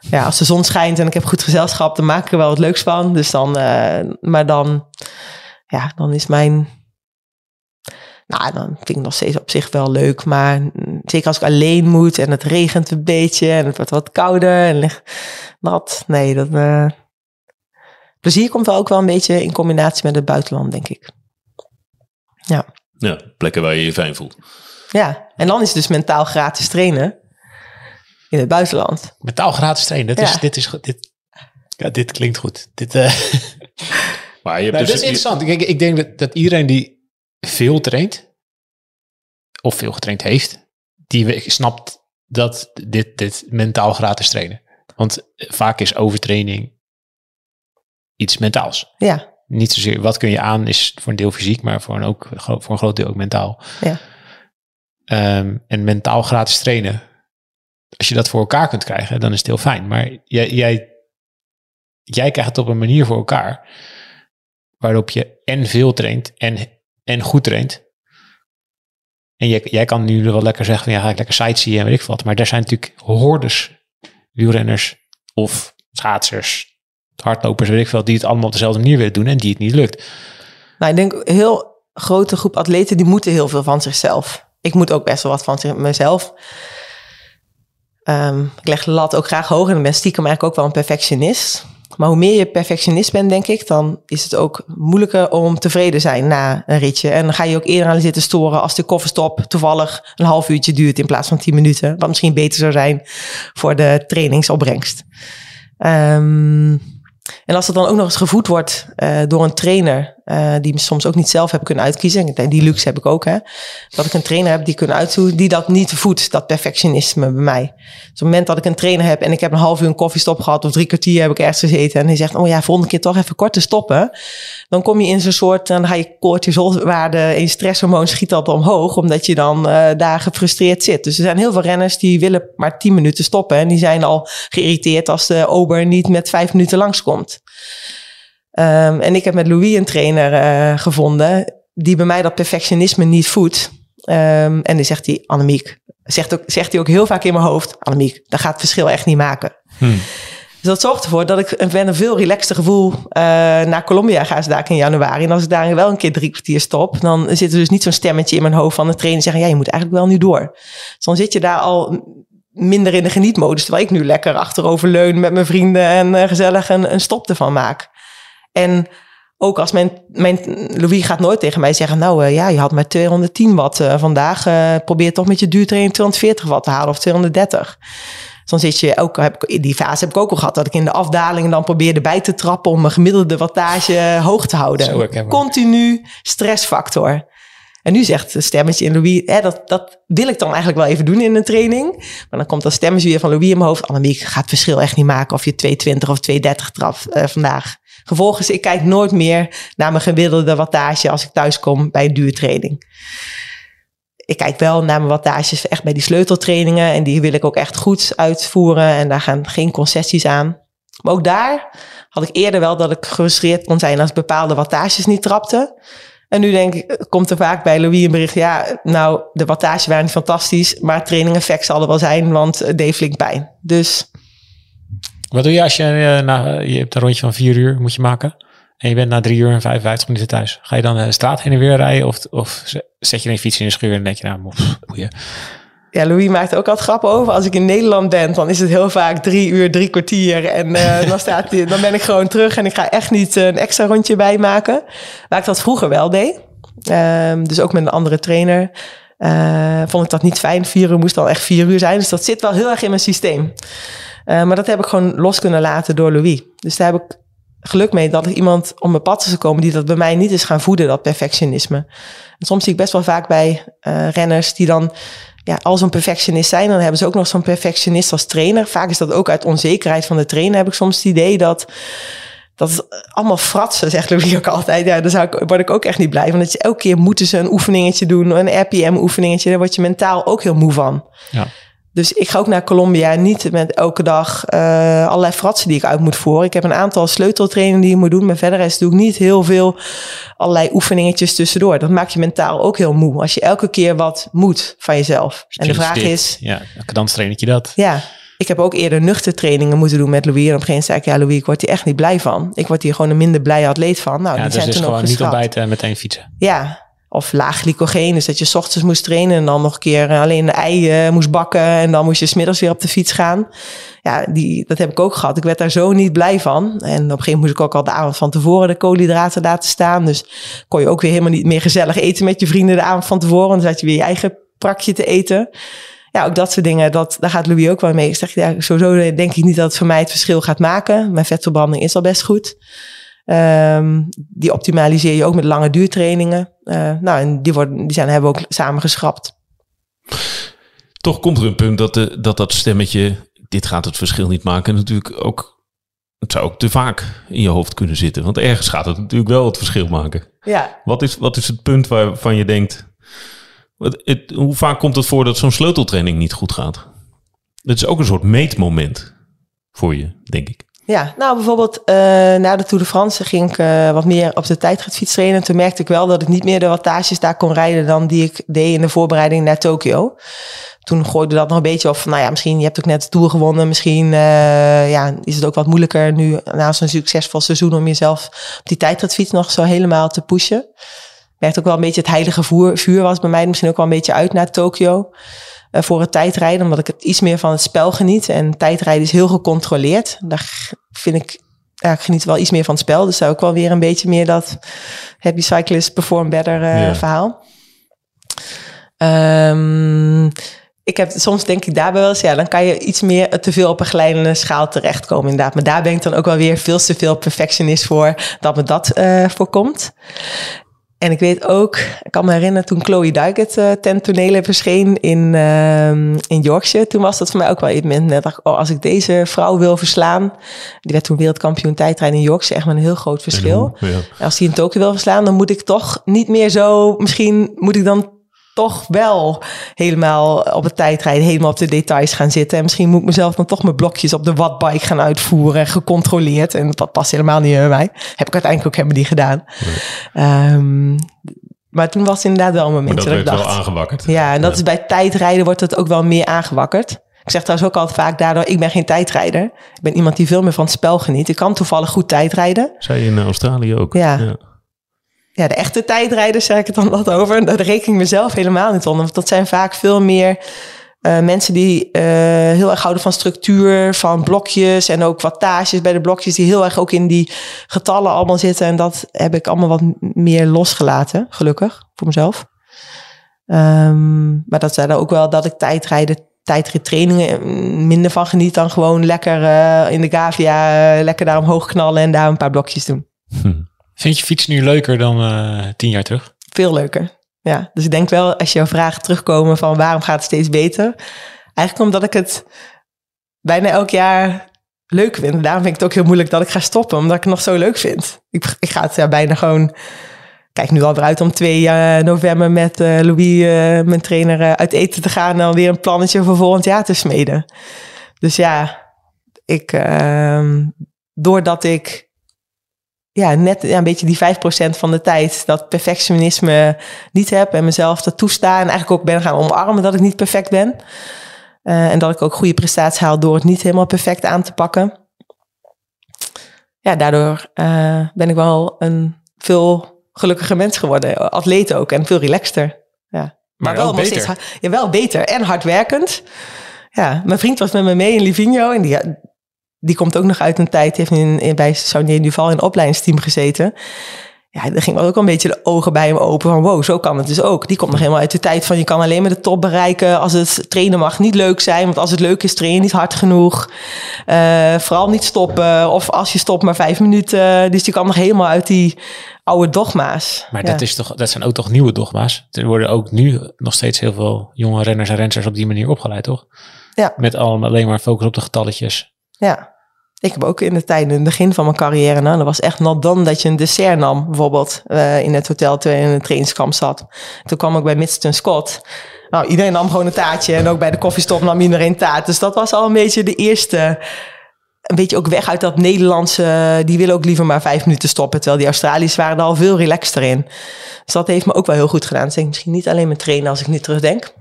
Ja, als de zon schijnt en ik heb goed gezelschap, dan maak ik er wel wat leuks van. Dus dan, eh, maar dan, ja, dan is mijn Nou, dan vind ik nog steeds op zich wel leuk. Maar zeker als ik alleen moet en het regent een beetje en het wordt wat kouder en ligt nat. Nee, dat. eh, plezier komt wel ook wel een beetje in combinatie met het buitenland, denk ik. Ja. Ja, plekken waar je je fijn voelt. Ja, en dan is het dus mentaal gratis trainen in het buitenland. Mentaal gratis trainen. Dat Ja. is, dit, is, goed. dit, ja, dit klinkt goed. Dit, eh, Maar je hebt Nou, dus... dat is interessant. Kijk, ik denk dat, dat iedereen die veel traint, of veel getraind heeft, die snapt dat dit, dit mentaal gratis trainen. Want vaak is overtraining iets mentaals. Ja, Niet zozeer wat kun je aan is voor een deel fysiek, maar voor een, ook, voor een groot deel ook mentaal. Ja. Ehm, en mentaal gratis trainen, als je dat voor elkaar kunt krijgen, dan is het heel fijn. Maar jij, jij, jij krijgt het op een manier voor elkaar waarop je en veel traint en, en goed traint. En jij, jij kan nu wel lekker zeggen ja, ga ik lekker sightseeën en weet ik wat. Maar er zijn natuurlijk hordes wielrenners of schaatsers, hardlopers, weet ik veel, die het allemaal op dezelfde manier willen doen en die het niet lukt. nou, ik denk een heel grote groep atleten die moeten heel veel van zichzelf. Ik moet ook best wel wat van mezelf. Ehm, ik leg de lat ook graag hoog en ik ben stiekem eigenlijk ook wel een perfectionist. Maar hoe meer je perfectionist bent, denk ik, dan is het ook moeilijker om tevreden zijn na een ritje. En dan ga je ook eerder aan zitten storen als de kofferstop toevallig een half uurtje duurt in plaats van tien minuten. Wat misschien beter zou zijn voor de trainingsopbrengst. Ehm, en als dat dan ook nog eens gevoed wordt eh, door een trainer, eh, die me soms ook niet zelf heb kunnen uitkiezen. Denk, Die luxe heb ik ook, hè. Dat ik een trainer heb die kunnen uitzoeken, die dat niet voedt, dat perfectionisme bij mij. Dus op het moment dat ik een trainer heb en ik heb een half uur een koffiestop gehad of drie kwartier heb ik ergens gezeten en hij zegt, oh ja, volgende keer toch even kort te stoppen. Dan kom je in zo'n soort, dan ga je cortisolwaarde en je stresshormoon schiet dat omhoog, omdat je dan eh, daar gefrustreerd zit. Dus er zijn heel veel renners die willen maar tien minuten stoppen en die zijn al geïrriteerd als de ober niet met vijf minuten langskomt. Ehm, en ik heb met Louis een trainer eh, gevonden die bij mij dat perfectionisme niet voedt. Ehm, en dan zegt hij, Annemiek, zegt, ook, zegt hij ook heel vaak in mijn hoofd, Annemiek, dat gaat het verschil echt niet maken. Hmm. Dus dat zorgt ervoor dat ik een- veel relaxter gevoel eh, naar Colombia ga daar in januari. En als ik daar wel een keer drie kwartier stop, dan zit er dus niet zo'n stemmetje in mijn hoofd van de trainer zeggen, ja, je moet eigenlijk wel nu door. Dus dan zit je daar al minder in de genietmodus, terwijl ik nu lekker achterover leun met mijn vrienden en eh, gezellig een, een stop ervan maak. En ook als mijn, mijn Louis gaat nooit tegen mij zeggen, nou eh, ja, je had maar 210 watt eh, vandaag, eh, probeer toch met je duurtraining 240 watt te halen of 230. Dus dan zit je ook, heb ik, die fase heb ik ook al gehad, dat ik in de afdaling dan probeerde bij te trappen om mijn gemiddelde wattage hoog te houden. Continu stressfactor. En nu zegt het stemmetje in Louis, hè, dat, dat wil ik dan eigenlijk wel even doen in een training. Maar dan komt dat stemmetje weer van Louis in mijn hoofd. Annemiek gaat het verschil echt niet maken of je 220 of 230 trapt eh, vandaag. Vervolgens, ik kijk nooit meer naar mijn gemiddelde wattage als ik thuis kom bij duurtraining. Ik kijk wel naar mijn wattages echt bij die sleuteltrainingen. En die wil ik ook echt goed uitvoeren. En daar gaan geen concessies aan. Maar ook daar had ik eerder wel dat ik gefrustreerd kon zijn als bepaalde wattages niet trapte. En nu denk ik, komt er vaak bij Louis een bericht. Ja, nou, de wattages waren fantastisch. Maar training effect zal er wel zijn, want het deed flink pijn. Dus Wat doe je als je, eh, na, je hebt een rondje van vier uur moet je maken en je bent na drie uur en 55 minuten thuis? Ga je dan de straat heen en weer rijden of, of zet je een fiets in de schuur en denk je nou, pff, boeien. Ja, Louis maakt ook altijd grappen over. Als ik in Nederland ben, dan is het heel vaak drie uur, drie kwartier. En eh, dan, staat die, dan ben ik gewoon terug en ik ga echt niet eh, een extra rondje bij maken. Waar ik dat vroeger wel deed. Ehm, dus ook met een andere trainer. Eh, vond ik dat niet fijn. Vier uur moest dan echt vier uur zijn. Dus dat zit wel heel erg in mijn systeem. Eh, maar dat heb ik gewoon los kunnen laten door Louis. Dus daar heb ik geluk mee dat ik iemand om mijn pad is gekomen die dat bij mij niet is gaan voeden, dat perfectionisme. En soms zie ik best wel vaak bij eh, renners die dan ja, al zo'n perfectionist zijn, dan hebben ze ook nog zo'n perfectionist als trainer. Vaak is dat ook uit onzekerheid van de trainer, heb ik soms het idee dat. Dat is allemaal fratsen, zegt Louis ook altijd. Ja, daar zou ik, word ik ook echt niet blij van. Dat je elke keer moeten ze een oefeningetje doen, een RPM-oefeningetje. Daar word je mentaal ook heel moe van. Ja. Dus ik ga ook naar Colombia niet met elke dag eh, allerlei fratsen die ik uit moet voeren. Ik heb een aantal sleuteltrainingen die ik moet doen. Maar verder is doe ik niet heel veel allerlei oefeningetjes tussendoor. Dat maakt je mentaal ook heel moe. Als je elke keer wat moet van jezelf. En de vraag Dit. is, Ja, elke dans trainetje dat. ja, ik heb ook eerder nuchter trainingen moeten doen met Louis. En op een gegeven moment zei ik, ja Louis, ik word hier echt niet blij van. Ik word hier gewoon een minder blij atleet van. Nou, Ja, die dus zijn is toen gewoon niet ontbijten en meteen fietsen. Ja, Of laag glycogeen, dus dat je 's ochtends moest trainen en dan nog een keer alleen de ei eh, moest bakken en dan moest je smiddags weer op de fiets gaan. Ja, die, dat heb ik ook gehad. Ik werd daar zo niet blij van. En op een gegeven moment moest ik ook al de avond van tevoren de koolhydraten laten staan. Dus kon je ook weer helemaal niet meer gezellig eten met je vrienden de avond van tevoren. Dan zat je weer je eigen prakje te eten. Ja, ook dat soort dingen, dat, daar gaat Louis ook wel mee. Ik zeg, ja, sowieso denk ik niet dat het voor mij het verschil gaat maken. Mijn vetverbranding is al best goed. Ehm, die optimaliseer je ook met lange duurtrainingen. Uh, nou, en die, worden, die zijn, hebben we ook samen geschrapt. Toch komt er een punt dat, de, dat dat stemmetje, dit gaat het verschil niet maken, natuurlijk ook, het zou ook te vaak in je hoofd kunnen zitten. Want ergens gaat het natuurlijk wel het verschil maken. Ja. Wat is, wat is het punt waarvan je denkt, het, hoe vaak komt het voor dat zo'n sleuteltraining niet goed gaat? Dat is ook een soort meetmoment voor je, denk ik. Ja, nou bijvoorbeeld uh, na de Tour de France ging ik uh, wat meer op de tijdritfiets trainen. Toen merkte ik wel dat ik niet meer de wattages daar kon rijden dan die ik deed in de voorbereiding naar Tokio. Toen gooide dat nog een beetje op van, nou ja, misschien je hebt ook net de Tour gewonnen. Misschien uh, ja, is het ook wat moeilijker nu na zo'n succesvol seizoen om jezelf op die tijdritfiets nog zo helemaal te pushen. Merkte ook wel een beetje het heilige vuur, vuur was bij mij misschien ook wel een beetje uit naar Tokio. Uh, voor het tijdrijden, omdat ik het iets meer van het spel geniet. En tijdrijden is heel gecontroleerd. Daar vind ik, ja, ik geniet wel iets meer van het spel. Dus zou ook wel weer een beetje meer dat happy cyclist perform better uh, ja. verhaal. Um, ik heb, soms denk ik daarbij wel eens, ja, dan kan je iets meer te veel op een glijdende schaal terechtkomen inderdaad. Maar daar ben ik dan ook wel weer veel te veel perfectionist voor dat me dat uh, voorkomt. En ik weet ook, ik kan me herinneren toen Chloe Duikert uh, ten tonele verscheen in, uh, in Yorkshire. Toen was dat voor mij ook wel een moment. dacht oh, als ik deze vrouw wil verslaan. Die werd toen wereldkampioen tijdrijden in Yorkshire. Echt met een heel groot verschil. Hoe, ja. Als die in Tokio wil verslaan, dan moet ik toch niet meer zo... Misschien moet ik dan toch wel helemaal op het tijdrijden, helemaal op de details gaan zitten. En misschien moet ik mezelf dan toch mijn blokjes op de wattbike gaan uitvoeren, gecontroleerd. En dat past helemaal niet bij mij. Heb ik uiteindelijk ook helemaal niet gedaan. Nee. Um, maar toen was het inderdaad wel een moment dat, dat ik dacht. wel aangewakkerd. Ja, en dat ja. is bij tijdrijden wordt het ook wel meer aangewakkerd. Ik zeg trouwens ook altijd vaak daardoor, ik ben geen tijdrijder. Ik ben iemand die veel meer van het spel geniet. Ik kan toevallig goed tijdrijden. Zei je in Australië ook. Ja. ja ja, de echte tijdrijders, zeg ik het dan wat over. Daar reken ik mezelf helemaal niet onder. Want dat zijn vaak veel meer uh, mensen die uh, heel erg houden van structuur, van blokjes en ook wattages bij de blokjes, die heel erg ook in die getallen allemaal zitten. En dat heb ik allemaal wat meer losgelaten, gelukkig, voor mezelf. Um, maar dat zei ook wel dat ik tijdrijden, tijdrittrainingen minder van geniet dan gewoon lekker in de Gavia, lekker daar omhoog knallen en daar een paar blokjes doen. Hm. Vind je fiets nu leuker dan uh, tien jaar terug? Veel leuker. Ja, dus ik denk wel als jouw vragen terugkomen van waarom gaat het steeds beter? Eigenlijk omdat ik het bijna elk jaar leuk vind. Daarom vind ik het ook heel moeilijk dat ik ga stoppen, omdat ik het nog zo leuk vind. Ik, ik ga het ja, bijna gewoon. Kijk nu al weer uit om 2 uh, november met uh, Louis, mijn trainer, uit eten te gaan en dan weer een plannetje voor volgend jaar te smeden. Dus ja, ik, ehm, doordat ik ja, net ja, een beetje die 5% van de tijd dat perfectionisme niet heb en mezelf dat toesta en eigenlijk ook ben gaan omarmen dat ik niet perfect ben. Uh, en dat ik ook goede prestaties haal door het niet helemaal perfect aan te pakken. Ja, daardoor uh, ben ik wel een veel gelukkiger mens geworden. Atleet ook en veel relaxter. Ja. Maar, maar wel beter. Steeds, ja, wel beter en hardwerkend. Ja, mijn vriend was met me mee in Livigno en die, die komt ook nog uit een tijd, heeft in, in, bij Saunier Duval in het opleidingsteam gezeten. Ja, er ging ook een beetje de ogen bij hem open van wow, zo kan het dus ook. Die komt nog helemaal uit de tijd van je kan alleen maar de top bereiken als het trainen mag niet leuk zijn. Want als het leuk is, train je niet hard genoeg. Uh, vooral niet stoppen of als je stopt maar vijf minuten. Dus die kwam nog helemaal uit die oude dogma's. Maar ja. dat, is toch, dat zijn ook toch nieuwe dogma's? Er worden ook nu nog steeds heel veel jonge renners en renners op die manier opgeleid, toch? Ja. Met allemaal alleen maar focus op de getalletjes. Ja, ik heb ook in de tijd, in het begin van mijn carrière, nou, dat was echt not dan dat je een dessert nam, bijvoorbeeld uh, in het hotel toen je in een trainingskamp zat. Toen kwam ik bij Midston Scott. Nou, iedereen nam gewoon een taartje en ook bij de koffiestop nam iedereen taart. Dus dat was al een beetje de eerste, een beetje ook weg uit dat Nederlandse, die willen ook liever maar vijf minuten stoppen, terwijl die Australiërs waren er al veel relaxter in. Dus dat heeft me ook wel heel goed gedaan. Dus ik misschien niet alleen met trainen als ik nu terugdenk.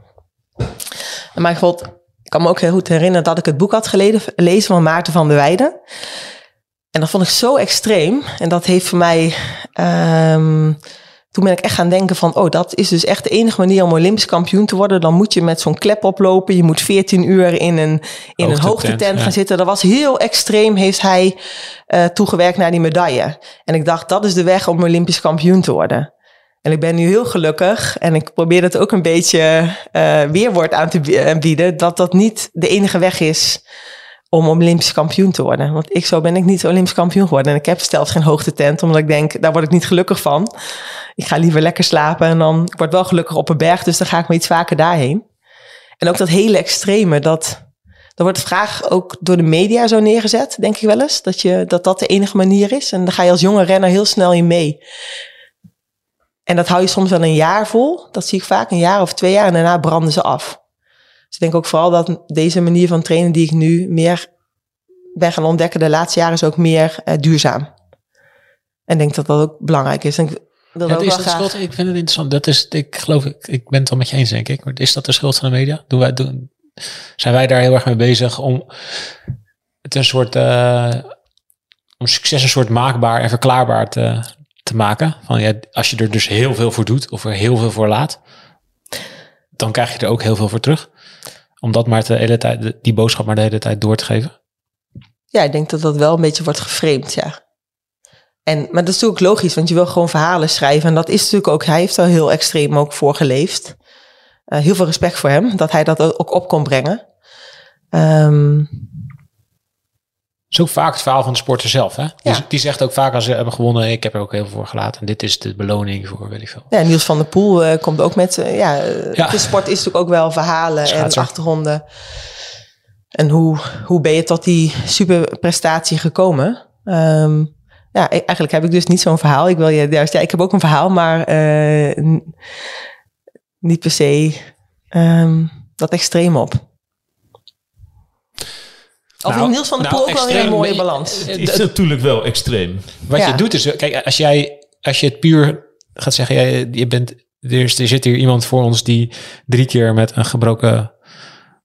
Maar bijvoorbeeld ik kan me ook heel goed herinneren dat ik het boek had geleden, lezen van Maarten van der Weijden. En dat vond ik zo extreem. En dat heeft voor mij. Um, toen ben ik echt gaan denken van, oh, dat is dus echt de enige manier om Olympisch kampioen te worden. Dan moet je met zo'n klep oplopen. Je moet 14 uur in een, in een Hoogtetent, hoogtetent ja. gaan zitten. Dat was heel extreem, heeft hij eh, toegewerkt naar die medaille. En ik dacht, dat is de weg om Olympisch kampioen te worden. En ik ben nu heel gelukkig en ik probeer het ook een beetje eh, weerwoord aan te eh, bieden, dat dat niet de enige weg is om Olympisch kampioen te worden. Want ik zo ben ik niet Olympisch kampioen geworden. En ik heb zelfs geen hoogtetent, omdat ik denk, daar word ik niet gelukkig van. Ik ga liever lekker slapen en dan, ik word wel gelukkig op een berg, dus dan ga ik maar iets vaker daarheen. En ook dat hele extreme, dat, er wordt vraag ook door de media zo neergezet, denk ik wel eens, dat, je, dat dat de enige manier is. En daar ga je als jonge renner heel snel in mee. En dat hou je soms wel een jaar vol. Dat zie ik vaak, een jaar of twee jaar. En daarna branden ze af. Dus ik denk ook vooral dat deze manier van trainen die ik nu meer ben gaan ontdekken de laatste jaren is ook meer eh, duurzaam. En ik denk dat dat ook belangrijk is. En ik wil Ja, ook is wel dat graag... schuld? Ik vind het interessant. Dat is, ik geloof, ik, ik ben het wel met je eens, denk ik. Maar is dat de schuld van de media? Doen wij, doen, zijn wij daar heel erg mee bezig om het een soort, eh, om succes een soort maakbaar en verklaarbaar te, te maken? Van ja, als je er dus heel veel voor doet of er heel veel voor laat, dan krijg je er ook heel veel voor terug. Om dat maar de hele tijd, die boodschap maar de hele tijd door te geven. Ja, ik denk dat dat wel een beetje wordt geframed, ja. En, maar dat is natuurlijk logisch, want je wil gewoon verhalen schrijven. En dat is natuurlijk ook, hij heeft daar heel extreem ook voor geleefd. Eh, heel veel respect voor hem, dat hij dat ook op kon brengen. Ehm, is ook vaak het verhaal van de sporter zelf. Hè? Die, Ja. die zegt ook vaak als ze hebben gewonnen, ik heb er ook heel veel voor gelaten. En dit is de beloning voor, weet ik veel. ja, Niels van der Poel eh, komt ook met, eh, ja, Ja. de sport is natuurlijk ook wel verhalen Schaatser. en achtergronden. En hoe, hoe ben je tot die superprestatie gekomen? Ehm, ja, e- eigenlijk heb ik dus niet zo'n verhaal. Ik wil je juist, ja, ik heb ook een verhaal, maar eh, niet per se ehm, dat extreem op. Of Nou, in Niels van der nou, Poel ook wel weer een extreem- mooie balans. Het is natuurlijk wel extreem. Wat Ja. je doet is, kijk, als jij, als je het puur gaat zeggen, jij, je bent, er, is, er zit hier iemand voor ons die drie keer met een gebroken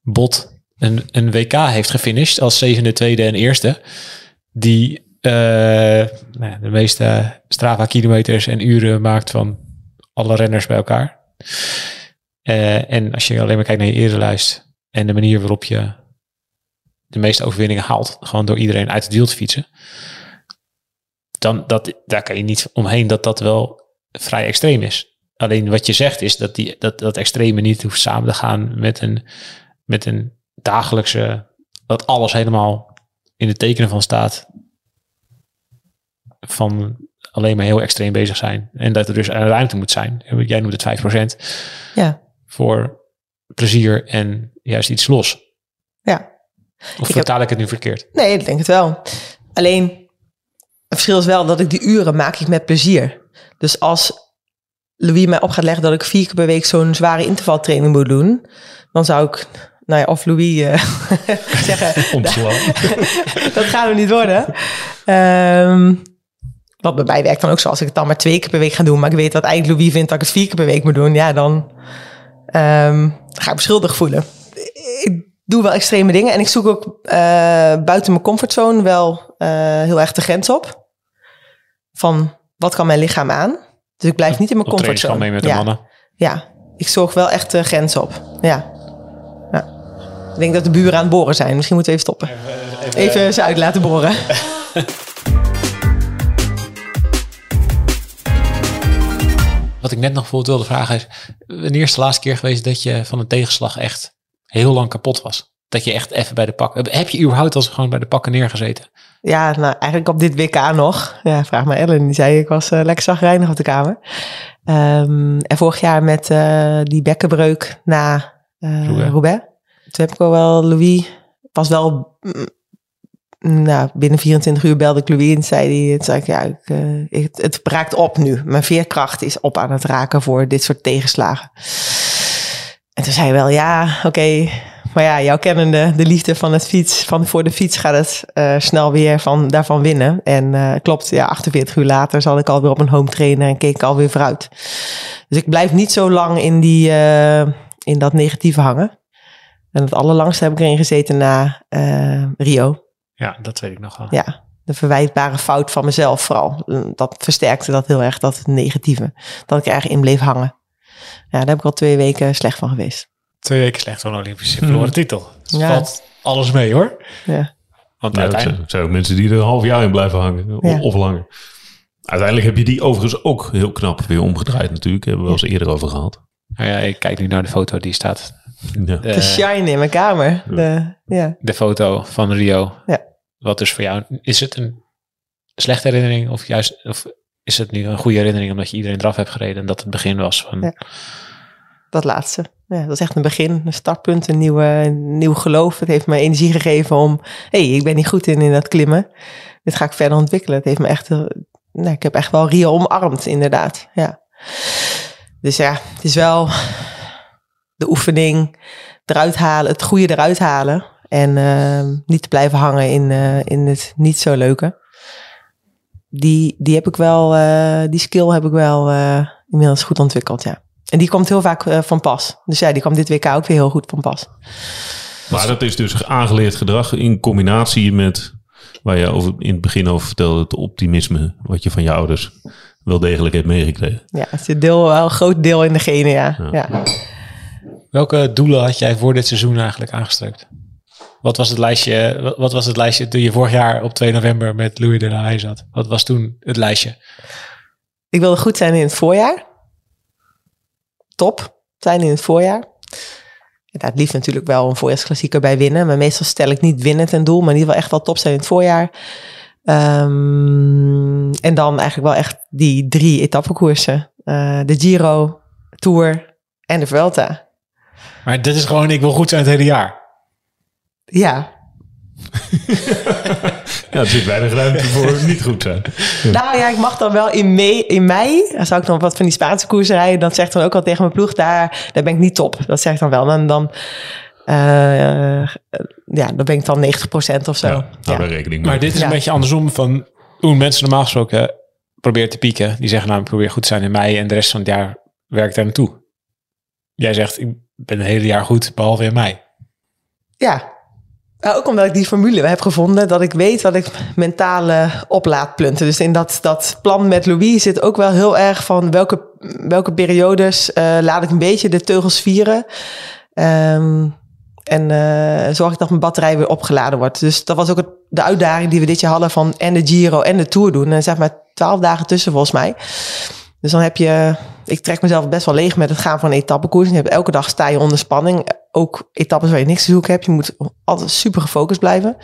bot een, een WK heeft gefinished als zevende, tweede en eerste. Die eh, nou ja, de meeste Strava kilometers en uren maakt van alle renners bij elkaar. Eh, en als je alleen maar kijkt naar je erenlijst en de manier waarop je de meeste overwinningen haalt, gewoon door iedereen uit het wiel te fietsen dan dat, daar kan je niet omheen dat dat wel vrij extreem is. Alleen wat je zegt is dat die, dat, dat extreme niet hoeft samen te gaan met een, met een dagelijkse, dat alles helemaal in het tekenen van staat. Van alleen maar heel extreem bezig zijn. En dat er dus een ruimte moet zijn. Jij noemt het 5% Ja, voor plezier en juist iets los. Of heb- vertaal ik het nu verkeerd? Nee, ik denk het wel. Alleen, het verschil is wel dat ik die uren maak ik met plezier. Dus als Louis mij op gaat leggen dat ik vier keer per week zo'n zware intervaltraining moet doen, dan zou ik, nou ja, of Louis eh, zeggen, dat gaat er niet worden. Ehm, wat bij mij werkt dan ook zo, als ik het dan maar twee keer per week ga doen, maar ik weet dat eigenlijk Louis vindt dat ik het vier keer per week moet doen, ja, dan ehm, ga ik me schuldig voelen. Ik doe wel extreme dingen en ik zoek ook eh, buiten mijn comfortzone wel eh, heel erg de grens op. Van wat kan mijn lichaam aan? Dus ik blijf niet in mijn Op trainingskamp comfortzone. mee met de ja, mannen. ja, ik zorg wel echt de grens op. Ja. ja. Ik denk dat de buren aan het boren zijn. Misschien moeten we even stoppen. Even ze uit laten boren. Wat ik net nog bijvoorbeeld wilde vragen is, wanneer is de laatste keer geweest dat je van een tegenslag echt heel lang kapot was? Dat je echt even bij de pakken... Heb je überhaupt als gewoon bij de pakken neergezeten? Ja, nou eigenlijk op dit WK nog. Ja, vraag maar Ellen. Die zei ik was eh, lekker zagrijnig op de kamer. Ehm, en vorig jaar met eh, die bekkenbreuk na eh Roubaix. Roubaix. Toen heb ik ook wel Louis... Was wel... mm, nou, binnen 24 uur belde ik Louis en zei hij... Zei ik, ja, ik, ik- het, het raakt op nu. Mijn veerkracht is op aan het raken voor dit soort tegenslagen. En toen zei hij wel, ja, oké... Maar ja, jouw kennende, de liefde van het fiets, van voor de fiets gaat het eh, snel weer van, daarvan winnen. En eh, klopt, ja, 48 uur later zat ik alweer op een home trainer en keek ik alweer vooruit. Dus ik blijf niet zo lang in, die, eh, in dat negatieve hangen. En het allerlangste heb ik erin gezeten na Rio. Ja, dat weet ik nog wel. Ja, de verwijtbare fout van mezelf vooral. Dat versterkte dat heel erg, dat negatieve. Dat ik erg in bleef hangen. Ja, daar heb ik al twee weken slecht van geweest. Twee weken slecht van Olympische verloren Hmm. titel. Dus Ja. valt alles mee hoor. Ja. Want uiteindelijk... zijn, zijn ook mensen die er een half jaar in blijven hangen. Ja. Of langer. Uiteindelijk heb je die overigens ook heel knap weer omgedraaid natuurlijk. Hebben we wel eens eerder over gehad. Nou ja, ik kijk nu naar de foto die staat. Ja. De, Te shine in mijn kamer. De, ja. de foto van Rio. Ja. Wat dus voor jou... Is het een slechte herinnering? Of juist... Of is het nu een goede herinnering omdat je iedereen eraf hebt gereden en dat het begin was van... Dat laatste. Ja, dat is echt een begin, een startpunt, een, nieuwe, nieuw geloof. Het heeft me energie gegeven om, hé, hey, ik ben niet goed in, in dat klimmen. Dit ga ik verder ontwikkelen. Het heeft me echt, eh, nou, ik heb echt wel Rio omarmd, inderdaad. Ja. Dus ja, het is wel de oefening eruit halen, het goede eruit halen. En eh, niet te blijven hangen in, eh, in het niet zo leuke. Die, die heb ik wel, eh, die skill heb ik wel eh, inmiddels goed ontwikkeld, ja. En die komt heel vaak eh, van pas. Dus ja, die kwam dit WK ook weer heel goed van pas. Maar dat is dus aangeleerd gedrag in combinatie met... waar je over, in het begin over vertelde... het optimisme wat je van je ouders wel degelijk hebt meegekregen. Ja, het zit deel, wel een groot deel in de genen, ja. Ja. ja. Welke doelen had jij voor dit seizoen eigenlijk aangestreept? Wat was het lijstje, wat- was het lijstje toen je vorig jaar op 2 november met Louis de la Haye zat? Wat was toen het lijstje? Ik wilde goed zijn in het voorjaar. Top zijn in het voorjaar. Ja, het liefst natuurlijk wel een voorjaarsklassieker bij winnen. Maar meestal stel ik niet winnen ten doel. Maar in ieder geval echt wel top zijn in het voorjaar. Ehm, en dan eigenlijk wel echt die drie etappekoersen. Eh, de Giro, Tour en de Vuelta. Maar dit is gewoon, ik wil goed zijn het hele jaar. Ja, Ja, er zit weinig ruimte voor niet goed zijn. Nou ja, ik mag dan wel in, mei, in mei, dan zou ik dan wat van die Spaanse koersen rijden. Dat zegt dan ook al tegen mijn ploeg, daar, daar ben ik niet top. Dat zegt dan wel. En dan, eh, ja, dan ben ik dan 90% of zo. Ja, Ja, rekening mee. Maar dit is Ja. een beetje andersom van hoe mensen normaal gesproken proberen te pieken. Die zeggen nou, ik probeer goed te zijn in mei en de rest van het jaar werk ik daar naartoe. Jij zegt, ik ben het hele jaar goed, behalve in mei. ja. Nou, ook omdat ik die formule heb gevonden, dat ik weet wat ik mentaal op laat plunten. Dus in dat, dat plan met Louis zit ook wel heel erg van welke, welke periodes eh, laat ik een beetje de teugels vieren. Ehm, en eh, zorg ik dat mijn batterij weer opgeladen wordt. Dus dat was ook het, de uitdaging die we dit jaar hadden van en de Giro en de Tour doen. En zijn maar twaalf dagen tussen volgens mij. Dus dan heb je, ik trek mezelf best wel leeg met het gaan van een etappekoers. Elke dag sta je onder spanning. Ook etappes waar je niks te zoeken hebt. Je moet altijd super gefocust blijven.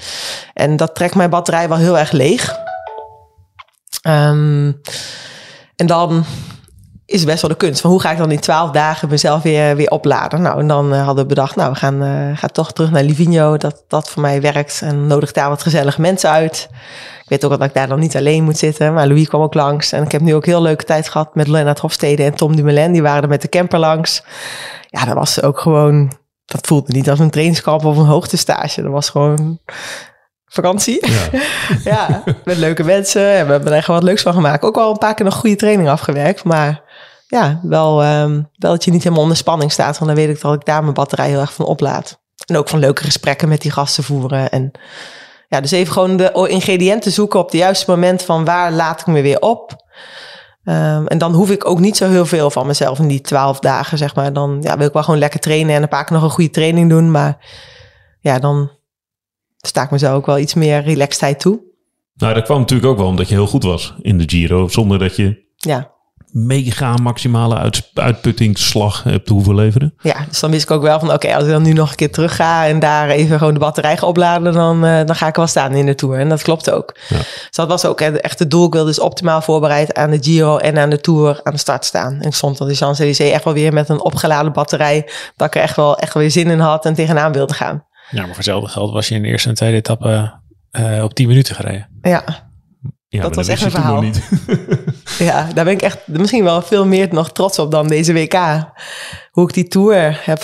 En dat trekt mijn batterij wel heel erg leeg. Ehm, en dan is best wel de kunst van hoe ga ik dan in twaalf dagen mezelf weer, weer opladen. Nou, en dan eh, hadden we bedacht, nou, we gaan, gaan toch terug naar Livigno. Dat dat voor mij werkt. En nodig daar wat gezellige mensen uit. Ik weet ook dat ik daar dan niet alleen moet zitten. Maar Louis kwam ook langs. En ik heb nu ook heel leuke tijd gehad met Lennart Hofstede en Tom Dumoulin. Die waren er met de camper langs. Ja, dat was ook gewoon... Dat voelde niet als een trainingskamp of een hoogtestage. Dat was gewoon vakantie. Ja. ja, met leuke mensen. En we hebben er echt wat leuks van gemaakt. Ook wel een paar keer nog goede training afgewerkt. Maar ja, wel, ehm, wel dat je niet helemaal onder spanning staat. Want dan weet ik dat ik daar mijn batterij heel erg van oplaad. En ook van leuke gesprekken met die gasten voeren. En ja, dus even gewoon de ingrediënten zoeken op het juiste moment van waar laat ik me weer op. Ehm, en dan hoef ik ook niet zo heel veel van mezelf in die twaalf dagen, zeg maar. Dan ja, wil ik wel gewoon lekker trainen en een paar keer nog een goede training doen. Maar ja, dan sta ik mezelf ook wel iets meer relaxedheid toe. Nou, dat kwam natuurlijk ook wel omdat je heel goed was in de Giro. Zonder dat je Ja, mega maximale uit, uitputtingsslag hebt hoeven leveren. ja, dus dan wist ik ook wel van oké, als ik dan nu nog een keer terug ga en daar even gewoon de batterij ga opladen, dan, eh, dan ga ik wel staan in de Tour. En dat klopt ook. Ja. Dus dat was ook echt het doel. Ik wilde dus optimaal voorbereid aan de Giro en aan de Tour aan de start staan. En ik stond op de Champs-Élysées echt wel weer met een opgeladen batterij, dat ik er echt wel, echt wel weer zin in had en tegenaan wilde gaan. Ja, maar voor hetzelfde geld was je in de eerste en tweede etappe eh, op 10 minuten gereden. Ja, Ja, Dat was echt een verhaal. niet. ja, daar ben ik echt misschien wel veel meer nog trots op dan deze WK. Hoe ik die Tour heb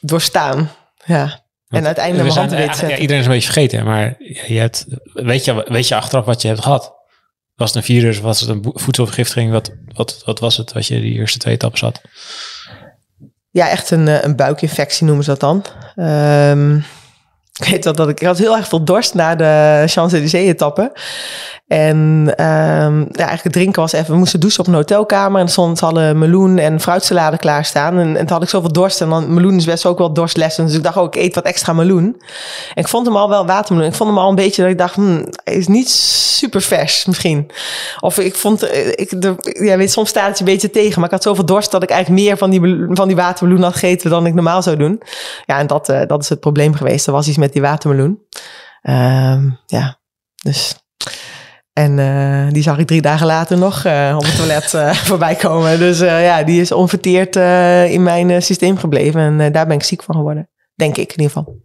doorstaan. Ja. En uiteindelijk mijn hand ja, iedereen is een beetje vergeten, maar je hebt, weet, je, weet je achteraf wat je hebt gehad? Was het een virus? Was het een voedselvergiftiging? Wat, wat, wat was het wat je die eerste twee etappes had? Ja, echt een, eh, een buikinfectie noemen ze dat dan. Ehm, Ik weet wel dat ik, had heel erg veel dorst na de Champs-Élysées-etappe. En ehm, ja, eigenlijk het drinken was even... We moesten douchen op een hotelkamer. En stond hadden meloen en fruitsalade klaarstaan. En, en toen had ik zoveel dorst. En dan meloen is best ook wel dorstlessen. Dus ik dacht ook, ik eet wat extra meloen. En ik vond hem al wel watermeloen. Ik vond hem al een beetje dat ik dacht... Hmm, is niet super vers misschien. Of ik vond... eh, Ik, de, ja, weet, soms staat het een beetje tegen. Maar ik had zoveel dorst dat ik eigenlijk meer van die, van die watermeloen had gegeten... dan ik normaal zou doen. Ja, en dat, eh, dat is het probleem geweest. Er was iets met die watermeloen. Ehm, ja, dus... En eh, die zag ik drie dagen later nog eh, op het toilet eh, voorbij komen. Dus ja, die is onverteerd in mijn systeem gebleven. En daar ben ik ziek van geworden. Denk ik in ieder geval.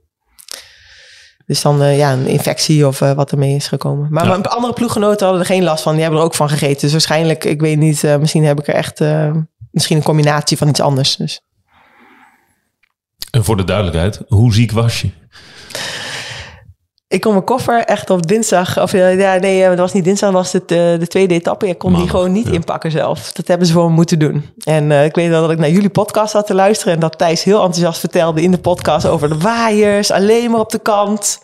Dus dan ja, een infectie of wat ermee is gekomen. Maar Ja. mijn andere ploeggenoten hadden er geen last van. Die hebben er ook van gegeten. Dus waarschijnlijk, ik weet niet, misschien heb ik er echt... misschien een combinatie van iets anders. Dus. En voor de duidelijkheid, hoe ziek was je? Ik kon mijn koffer echt op dinsdag, of eh, ja, nee, eh, dat was niet dinsdag, dat was het, eh, de tweede etappe. Ik kon die gewoon niet ja. inpakken zelf. Dat hebben ze voor me moeten doen. En eh, ik weet wel dat ik naar jullie podcast zat te luisteren en dat Thijs heel enthousiast vertelde in de podcast over de waaiers, alleen maar op de kant.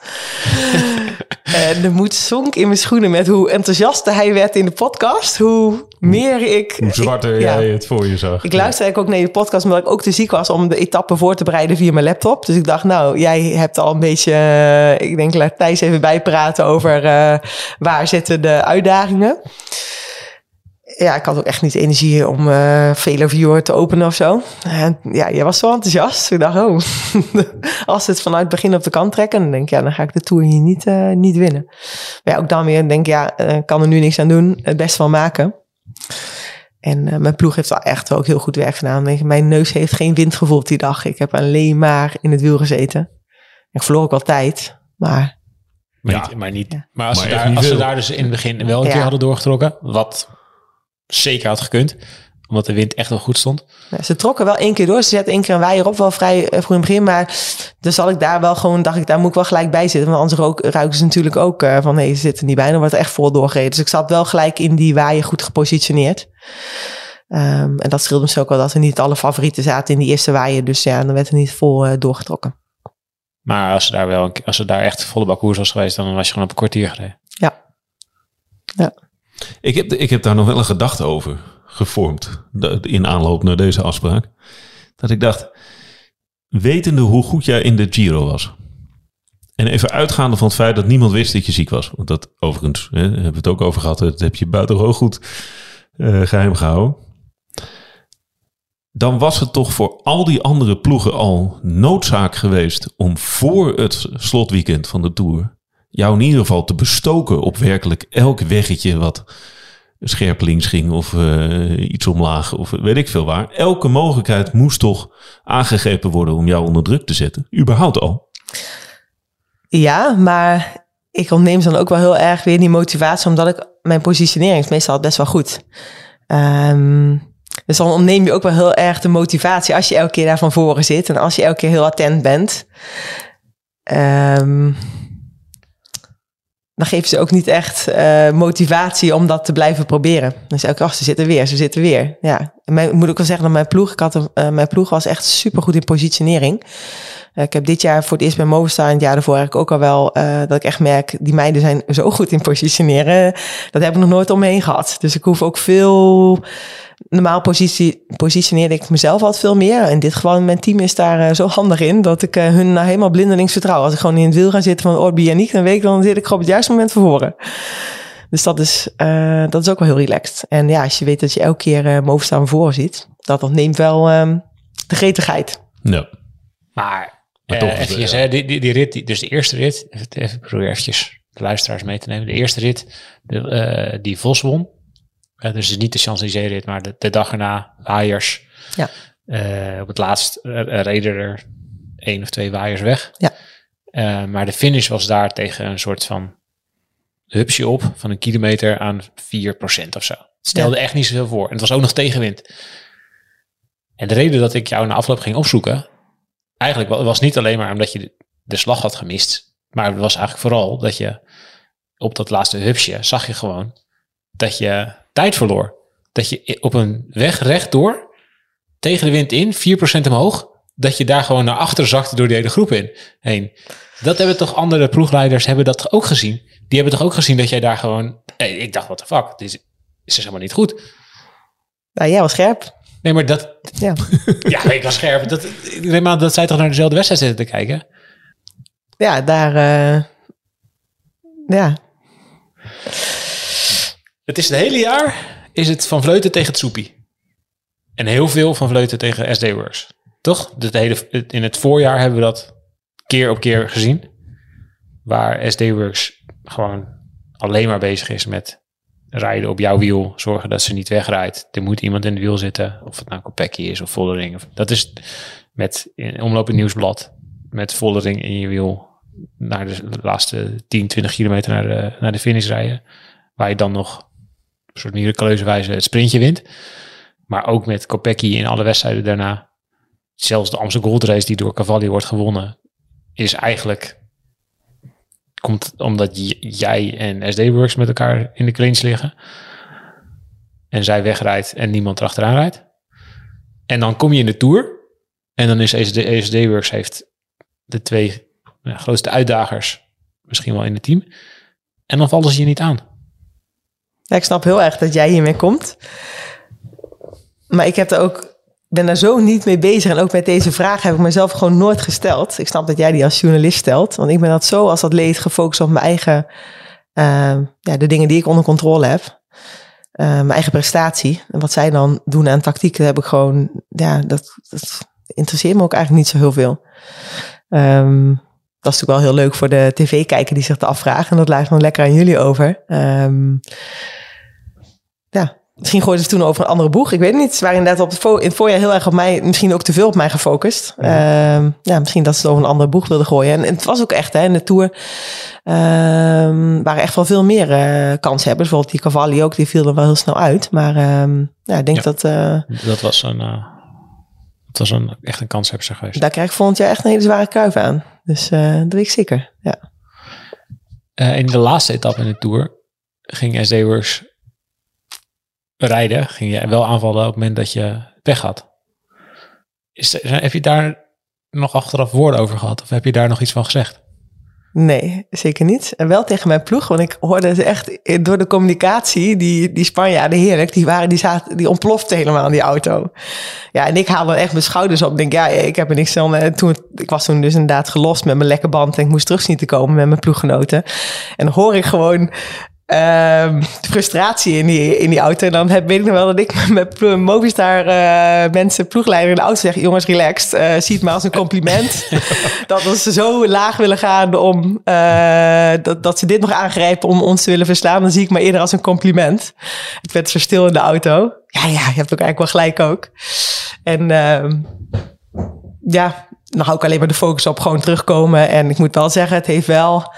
en de moed zonk in mijn schoenen met hoe enthousiast hij werd in de podcast, hoe meer ik... Hoe zwarter ik- ja. jij het voor je zag. Ik luisterde eigenlijk ook naar je podcast, omdat ik ook te ziek was om de etappe voor te bereiden via mijn laptop. Dus ik dacht, nou, jij hebt al een beetje, eh, ik denk, laat Thijs even bijpraten over eh, waar zitten de uitdagingen. Ja, ik had ook echt niet energie om eh Velo Viewer te openen of zo. En ja, jij was zo enthousiast. Ik dacht, oh, als ze het vanuit het begin op de kant trekken, dan denk ik, ja, dan ga ik de Tour hier niet, niet winnen. Maar ja, ook dan weer denk ik, ja, kan er nu niks aan doen. Het best wel maken. En eh, mijn ploeg heeft wel echt ook heel goed werk gedaan. Mijn neus heeft geen wind gevoeld die dag. Ik heb alleen maar in het wiel gezeten. Ik verloor ook wel tijd. Maar Maar Ja. niet, maar, niet, Ja. maar als, Maar ze, daar, niet als ze daar dus in het begin wel een Ja. keer hadden doorgetrokken, wat zeker had gekund, omdat de wind echt wel goed stond. ja, ze trokken wel één keer door. Ze zetten één keer een waaier op, wel vrij eh, vroeg in het begin. Maar dus had ik daar wel gewoon, dacht ik, daar moet ik wel gelijk bij zitten. Want anders rook, ruiken ze natuurlijk ook eh, van, nee, ze zitten niet bij. Dan wordt er echt vol doorgereden. Dus ik zat wel gelijk in die waaier goed gepositioneerd. Ehm, en dat scheelde me zo ook wel dat er niet alle favorieten zaten in die eerste waaier. Dus ja, dan werd er niet vol eh, doorgetrokken. Maar als ze daar wel een, keer- als ze daar echt volle bak koers was geweest, dan was je gewoon op een kwartier gereden. Ik heb, ik heb daar nog wel een gedachte over gevormd in aanloop naar deze afspraak. Dat ik dacht, wetende hoe goed jij in de Giro was. En even uitgaande van het feit dat niemand wist dat je ziek was. Want dat overigens, hè, hebben we het ook over gehad. Dat heb je buitengewoon goed eh, geheim gehouden. Dan was het toch voor al die andere ploegen al noodzaak geweest om voor het slotweekend van de Tour jou in ieder geval te bestoken op werkelijk elk weggetje wat scherp links ging of eh, iets omlaag of weet ik veel waar. Elke mogelijkheid moest toch aangegrepen worden om jou onder druk te zetten. Überhaupt al. Ja, maar ik ontneem dan ook wel heel erg weer die motivatie, omdat ik mijn positionering meestal best wel goed. Ehm, dus dan ontneem je ook wel heel erg de motivatie als je elke keer daar van voren zit en als je elke keer heel attent bent. Ehm, dan geven ze ook niet echt eh, motivatie om dat te blijven proberen. Dus elke keer, oh, ze zitten weer, ze zitten weer. Ja, ik moet ook wel zeggen dat mijn ploeg, ik had een, eh, mijn ploeg was echt super goed in positionering. Eh, ik heb dit jaar voor het eerst bij Movistar en het jaar daarvoor eigenlijk ook al wel dat ik echt merk, die meiden zijn zo goed in positioneren. Dat heb ik nog nooit om me heen gehad. Dus ik hoef ook veel. Normaal positie, positioneerde ik mezelf altijd veel meer. In dit geval, mijn team is daar eh, zo handig in dat ik eh, hun nou helemaal blindelings vertrouw. Als ik gewoon in het wiel ga zitten van Orbi en ik, dan weet ik, dan zit ik gewoon op het juiste moment voor voren. Dus dat is, eh, dat is ook wel heel relaxed. En ja, als je weet dat je elke keer uh, van voren ziet, dat ontneemt wel ehm, de gretigheid. Ja. Maar, Maar toch, eventjes, ja. hè, die, die, die rit, die- dus de eerste rit, even, even proberen eventjes de luisteraars mee te nemen. De eerste rit, de, eh, die Vos won. Eh, dus niet de Champs-Élysées rit, maar de, de dag erna, waaiers. Ja. Eh, op het laatst reden er één of twee waaiers weg. Ja. Eh, maar de finish was daar tegen een soort van hupsje op van een kilometer aan 4% of zo. Het stelde echt niet zoveel voor. En het was ook nog tegenwind. En de reden dat ik jou na afloop ging opzoeken, eigenlijk wa- was niet alleen maar omdat je de, de slag had gemist, maar het was eigenlijk vooral dat je op dat laatste hupsje zag je gewoon dat je tijd verloor. Dat je op een weg rechtdoor tegen de wind in, 4% omhoog, dat je daar gewoon naar achter zakte door die hele groep in, heen. Dat hebben toch andere ploegleiders hebben dat ook gezien. Die hebben toch ook gezien dat jij daar gewoon... Hey, ik dacht, wat de fuck, dit is, is helemaal niet goed. Nou, jij was scherp. Nee, maar dat... Ja. Ja, ik was scherp. Dat, ik neem aan dat zij toch naar dezelfde wedstrijd zitten te kijken? Ja, daar... eh, ja. Het is het hele jaar is het van Vleuten tegen Tsoepie. En heel veel van Vleuten tegen SD Works. Toch? Het hele, in het voorjaar hebben we dat keer op keer gezien. Waar SD Works gewoon alleen maar bezig is met rijden op jouw wiel. Zorgen dat ze niet wegrijdt. Er moet iemand in het wiel zitten. Of het nou Kopecky is of Vollering. Of, dat is met in Omloop het Nieuwsblad. Met Vollering in je wiel. Naar de laatste 10, 20 kilometer naar de, naar de finish rijden. Waar je dan nog een soort miraculeuze wijze het sprintje wint. Maar ook met Kopecky in alle wedstrijden daarna. Zelfs de Amsterdam Gold Race die door Cavalli wordt gewonnen. Is eigenlijk... Komt omdat jij en SD Works met elkaar in de clinch liggen. En zij wegrijdt en niemand erachteraan rijdt. En dan kom je in de Tour. En dan is ESD, ESD Works heeft de twee grootste uitdagers misschien wel in het team. En dan vallen ze je niet aan. Ik snap heel erg dat jij hiermee komt. Maar ik heb er ook, ben daar zo niet mee bezig. En ook met deze vraag heb ik mezelf gewoon nooit gesteld. Ik snap dat jij die als journalist stelt. Want ik ben dat zo als atleet gefocust op mijn eigen... eh, ja, de dingen die ik onder controle heb. Eh, mijn eigen prestatie. En wat zij dan doen aan tactiek, dat heb ik gewoon... Ja, dat, dat interesseert me ook eigenlijk niet zo heel veel. Ehm, dat is natuurlijk wel heel leuk voor de tv-kijker die zich dat afvraagt. En dat laat dan lekker aan jullie over. Ehm, ja, misschien gooiden ze toen over een andere boeg. Ik weet het niet. Ze waren inderdaad op het, vo- in het voorjaar heel erg op mij, misschien ook te veel op mij gefocust. Ehm, ja, misschien dat ze het over een andere boeg wilden gooien. En, en het was ook echt, hè, in de Tour ehm, waren echt wel veel meer eh kanshebbers. Bijvoorbeeld die Cavalli ook, die viel er wel heel snel uit. Maar ja, ik denk Ja. dat... eh, Dat was een, dat was een, echt een kanshebster geweest. daar krijg ik volgend jaar echt een hele zware kuif aan. Dus eh, dat weet ik zeker, ja. Eh, in de laatste etappe in de Tour ging SD Works rijden. Ging je wel aanvallen op het moment dat je weg had. Is, heb je daar nog achteraf woorden over gehad? Of heb je daar nog iets van gezegd? Nee, zeker niet. En wel tegen mijn ploeg, want ik hoorde ze echt door de communicatie, die, die Spanjaarden heerlijk, die, waren, die, zaten, die ontplofte helemaal in die auto. Ja, en ik haalde echt mijn schouders op. Denk, ja, ik heb er niks aan. En toen, ik was toen dus inderdaad gelost met mijn lekke band en ik moest terug zien te komen met mijn ploeggenoten. En hoor ik gewoon de frustratie in die, in die auto. En dan heb, weet ik nog wel dat ik met Movistar eh, mensen, ploegleider in de auto zeg, jongens, relaxed. eh zie het maar als een compliment. dat ze zo laag willen gaan om eh, dat, dat ze dit nog aangrijpen om ons te willen verslaan. Dan zie ik maar eerder als een compliment. Het werd zo stil in de auto. Ja, ja, je hebt ook eigenlijk wel gelijk ook. En ehm, ja, dan hou ik alleen maar de focus op gewoon terugkomen. En ik moet wel zeggen, het heeft wel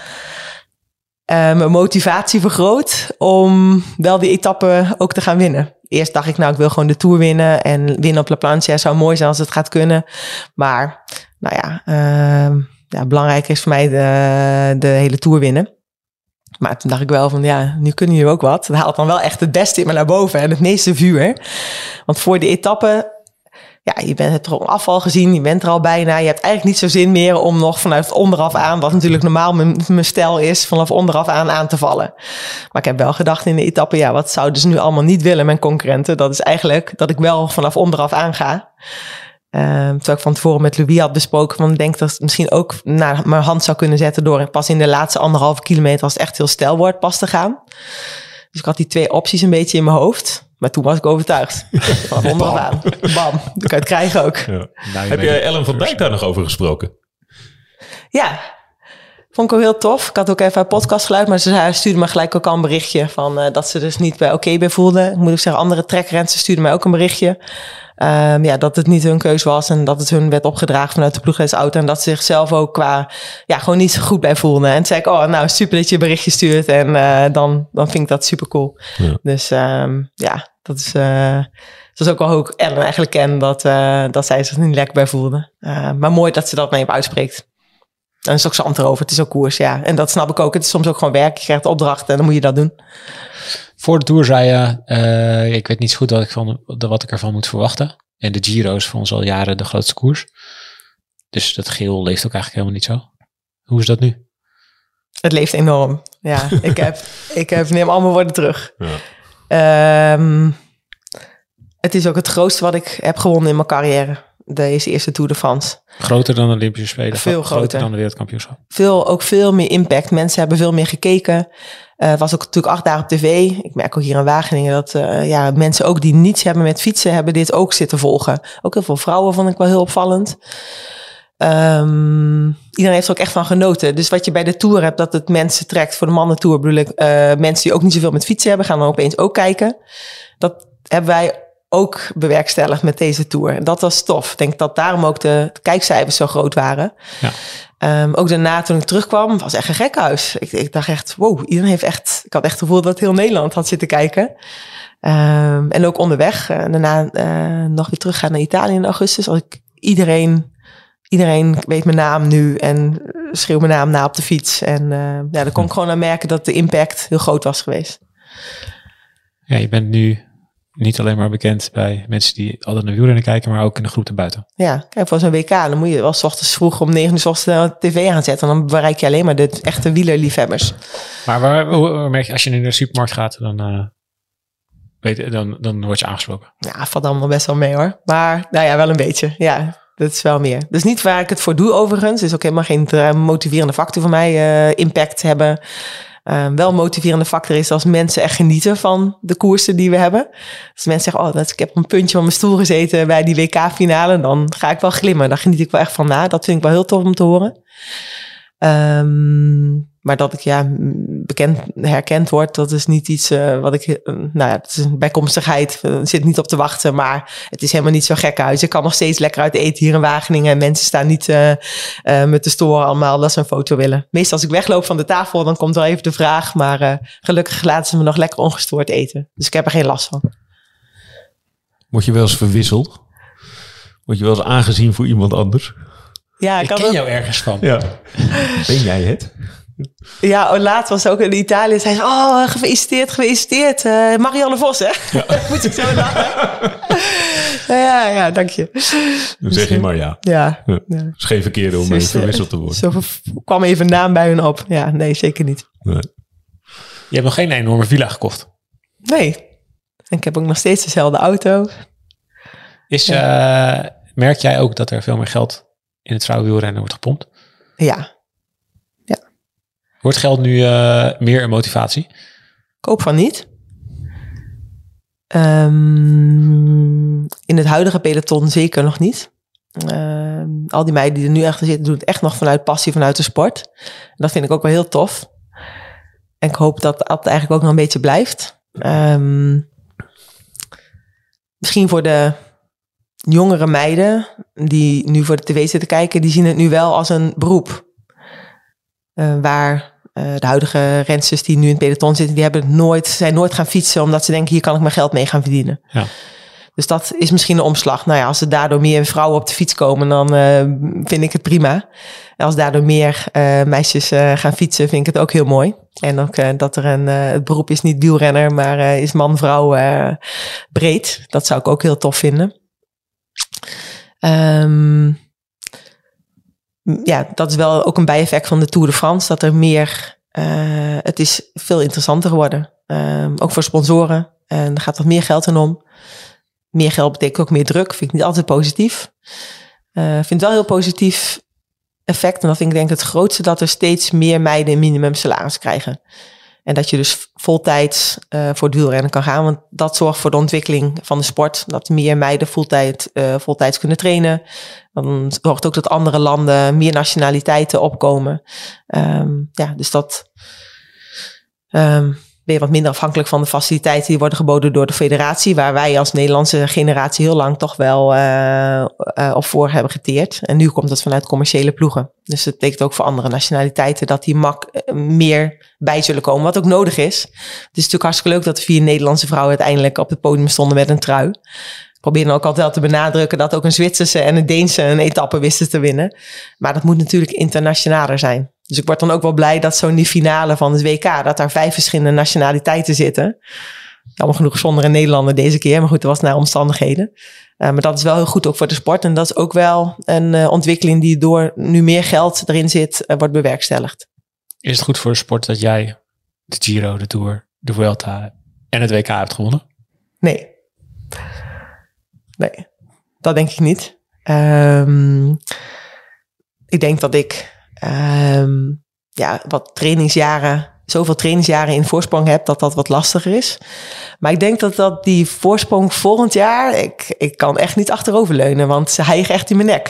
mijn motivatie vergroot om wel die etappe ook te gaan winnen. Eerst dacht ik, nou, ik wil gewoon de Tour winnen. En winnen op La Planche zou mooi zijn als het gaat kunnen. Maar, nou ja, ehm, ja belangrijk is voor mij de, de hele Tour winnen. Maar toen dacht ik wel van, ja, nu kunnen jullie ook wat. Dat haalt dan wel echt het beste in me naar boven en het meeste vuur. Want voor de etappe ja, je bent, hebt er al afval gezien, je bent er al bijna. Je hebt eigenlijk niet zo zin meer om nog vanuit onderaf aan, wat natuurlijk normaal mijn, stijl is, vanaf onderaf aan aan te vallen. Maar ik heb wel gedacht in de etappe, ja, wat zouden ze nu allemaal niet willen, mijn concurrenten? Dat is eigenlijk dat ik wel vanaf onderaf aan ga. Ehm terwijl ik van tevoren met Louis had besproken, van ik denk dat het misschien ook naar mijn hand zou kunnen zetten door pas in de laatste anderhalve kilometer, als het echt heel stijl wordt, pas te gaan. Dus ik had die twee opties een beetje in mijn hoofd. Maar toen was ik overtuigd. Van onderaf aan. Bam. Dat kan je het krijgen ook. Nou, Heb jij Ellen van Dijk daar nog over gesproken? Ja. Vond ik ook heel tof. Ik had ook even haar podcast geluid, maar ze stuurde me gelijk ook al een berichtje van eh, dat ze dus niet bij oké bij voelde. Ik moet ook zeggen, andere trekrensen stuurden mij ook een berichtje. Ehm, ja, dat het niet hun keus was en dat het hun werd opgedragen vanuit de ploegleidsauto. En dat ze zichzelf ook qua, ja, gewoon niet zo goed bij voelden. En toen zei ik, oh, nou, super dat je een berichtje stuurt. En eh, dan, dan vind ik dat super cool. Ja. Dus ehm, ja, dat is, eh, dat is ook wel hoe ik Ellen eigenlijk ken, dat, eh, dat zij zich niet lekker bij voelde. Maar mooi dat ze dat mee uitspreekt. En is ook zand erover. Het is ook koers, ja. En dat snap ik ook. Het is soms ook gewoon werk. Je krijgt opdrachten en dan moet je dat doen. Voor de Tour zei je, eh, ik weet niet zo goed wat ik, van, wat ik ervan moet verwachten. En de Giro is voor ons al jaren de grootste koers. Dus dat geel leeft ook eigenlijk helemaal niet zo. Hoe is dat nu? Het leeft enorm. Ja, ik heb, ik heb, neem al mijn woorden terug. Ja. Ehm, het is ook het grootste wat ik heb gewonnen in mijn carrière. Deze eerste Tour de France. Groter dan de Olympische Spelen? Veel groter. dan de wereldkampioenschap? Veel, ook veel meer impact. Mensen hebben veel meer gekeken. Het was ook natuurlijk acht dagen op tv. Ik merk ook hier in Wageningen dat eh, ja, mensen ook die niets hebben met fietsen, hebben dit ook zitten volgen. Ook heel veel vrouwen vond ik wel heel opvallend. Ehm, iedereen heeft er ook echt van genoten. Dus wat je bij de Tour hebt, dat het mensen trekt. Voor de mannen Tour bedoel ik, eh, mensen die ook niet zoveel met fietsen hebben, gaan dan opeens ook kijken. Dat hebben wij ook bewerkstelligd met deze Tour. En dat was tof. Ik denk dat daarom ook de, kijkcijfers zo groot waren. Ja. Ehm, ook daarna toen ik terugkwam, was echt een gekhuis. Ik, ik dacht echt, wow, iedereen heeft echt... Ik had echt het gevoel dat heel Nederland had zitten kijken. Ehm, en ook onderweg, eh, daarna eh, nog weer teruggaan naar Italië in augustus. Als ik iedereen, iedereen weet mijn naam nu en schreeuw mijn naam na op de fiets. En eh, ja, dan kon ik gewoon aan merken dat de impact heel groot was geweest. Ja, je bent nu niet alleen maar bekend bij mensen die altijd naar wielrennen kijken, maar ook in de groep erbuiten. Ja, kijk, voor zo'n WK, dan moet je wel s ochtends vroeg om negen uur s ochtends de tv aanzetten. En dan bereik je alleen maar de echte wielerliefhebbers. Maar waar, hoe- merk je, als je naar de supermarkt gaat, dan, eh, weet, dan, dan word je aangesproken. Ja, valt allemaal best wel mee hoor. Maar nou ja, wel een beetje. Ja, dat is wel meer. Dus niet waar ik het voor doe overigens. is ook helemaal geen eh, motiverende factor voor mij. eh, impact hebben. Eh, wel motiverende factor is als mensen echt genieten van de koersen die we hebben. Als mensen zeggen, oh, dat, ik heb op een puntje van mijn stoel gezeten bij die WK-finale. Dan ga ik wel glimmen. Daar geniet ik wel echt van na. Dat vind ik wel heel tof om te horen. Ehm, maar dat ik ja, bekend, herkend word, dat is niet iets eh, wat ik. eh, nou ja, het is een bijkomstigheid. Ik zit niet op te wachten, maar het is helemaal niet zo gek uit. Ik kan nog steeds lekker uit eten hier in Wageningen. En mensen staan niet eh eh, me te storen allemaal dat ze een foto willen. Meestal als ik wegloop van de tafel, dan komt wel even de vraag. Maar eh, gelukkig laten ze me nog lekker ongestoord eten. Dus ik heb er geen last van. Word je wel eens verwisseld? Word je wel eens aangezien voor iemand anders? Ja, Ik had ken jou ergens van. Ja. Ben jij het? Ja, oh, laatst was ook in Italië. Zei ze, oh, gefeliciteerd, gefeliciteerd. eh, Marianne Vos, hè? Moet ik zo lachen? ja, ja, dank je. Dan zeg je maar ja. Ja, Ja. ja. Het is geen verkeerde om Dus, eh, verwisseld te worden. Zo kwam even een naam bij hun op. Ja, nee, zeker niet. Nee. Je hebt nog geen enorme villa gekocht. Nee. En ik heb ook nog steeds dezelfde auto. Is, eh, merk jij ook dat er veel meer geld in het vrouwenwielrennen wordt gepompt? Ja, Wordt geld nu eh, meer een motivatie? ik hoop van niet. Ehm, in het huidige peloton zeker nog niet. Ehm, al die meiden die er nu achter zitten, doen het echt nog vanuit passie, vanuit de sport. En dat vind ik ook wel heel tof. En ik hoop dat dat eigenlijk ook nog een beetje blijft. Ehm, misschien voor de jongere meiden die nu voor de tv zitten kijken, die zien het nu wel als een beroep. Eh, waar eh, de huidige rensters die nu in het peloton zitten, die hebben het nooit, zijn nooit gaan fietsen omdat ze denken, hier kan ik mijn geld mee gaan verdienen. Ja. Dus dat is misschien een omslag. Nou ja, als er daardoor meer vrouwen op de fiets komen, dan eh, vind ik het prima. En als daardoor meer meisjes gaan fietsen, vind ik het ook heel mooi. En ook dat er een, het beroep is niet wielrenner, maar is man-vrouw breed. Dat zou ik ook heel tof vinden. Ehm, ja, dat is wel ook een bijeffect van de Tour de France. Dat er meer, eh, het is veel interessanter geworden. Ehm, ook voor sponsoren. En er gaat wat meer geld in om. Meer geld betekent ook meer druk. Vind ik niet altijd positief. Eh, Ik vind het wel heel positief effect. En dat vind ik denk het grootste. Dat er steeds meer meiden een minimum salaris krijgen. En dat je dus voltijds eh, voor wielrennen kan gaan. Want dat zorgt voor de ontwikkeling van de sport. Dat meer meiden fulltijd, eh voltijds kunnen trainen. Dan zorgt ook dat andere landen meer nationaliteiten opkomen. Ehm, ja, dus dat ehm, ben je wat minder afhankelijk van de faciliteiten die worden geboden door de federatie. Waar wij als Nederlandse generatie heel lang toch wel eh, op voor hebben geteerd. En nu komt dat vanuit commerciële ploegen. Dus dat betekent ook voor andere nationaliteiten dat die mak eh, meer bij zullen komen. Wat ook nodig is. Het is natuurlijk hartstikke leuk dat de vier Nederlandse vrouwen uiteindelijk op het podium stonden met een trui. Ik probeer dan ook altijd wel te benadrukken dat ook een Zwitserse en een Deense een etappe wisten te winnen. Maar dat moet natuurlijk internationaler zijn. Dus ik word dan ook wel blij dat zo in die finale van het WK, dat daar vijf verschillende nationaliteiten zitten. Jammer genoeg zonder een Nederlander deze keer. Maar goed, dat was naar omstandigheden. Uh, maar dat is wel heel goed ook voor de sport. En dat is ook wel een uh, ontwikkeling die door nu meer geld erin zit, uh, wordt bewerkstelligd. Is het goed voor de sport dat jij de Giro, de Tour, de Vuelta en het WK hebt gewonnen? Nee. Nee, dat denk ik niet. Um, ik denk dat ik um, ja, wat trainingsjaren zoveel trainingsjaren in voorsprong heb dat dat wat lastiger is. Maar ik denk dat, dat die voorsprong volgend jaar, ik, ik kan echt niet achteroverleunen, want ze hijgen echt in mijn nek.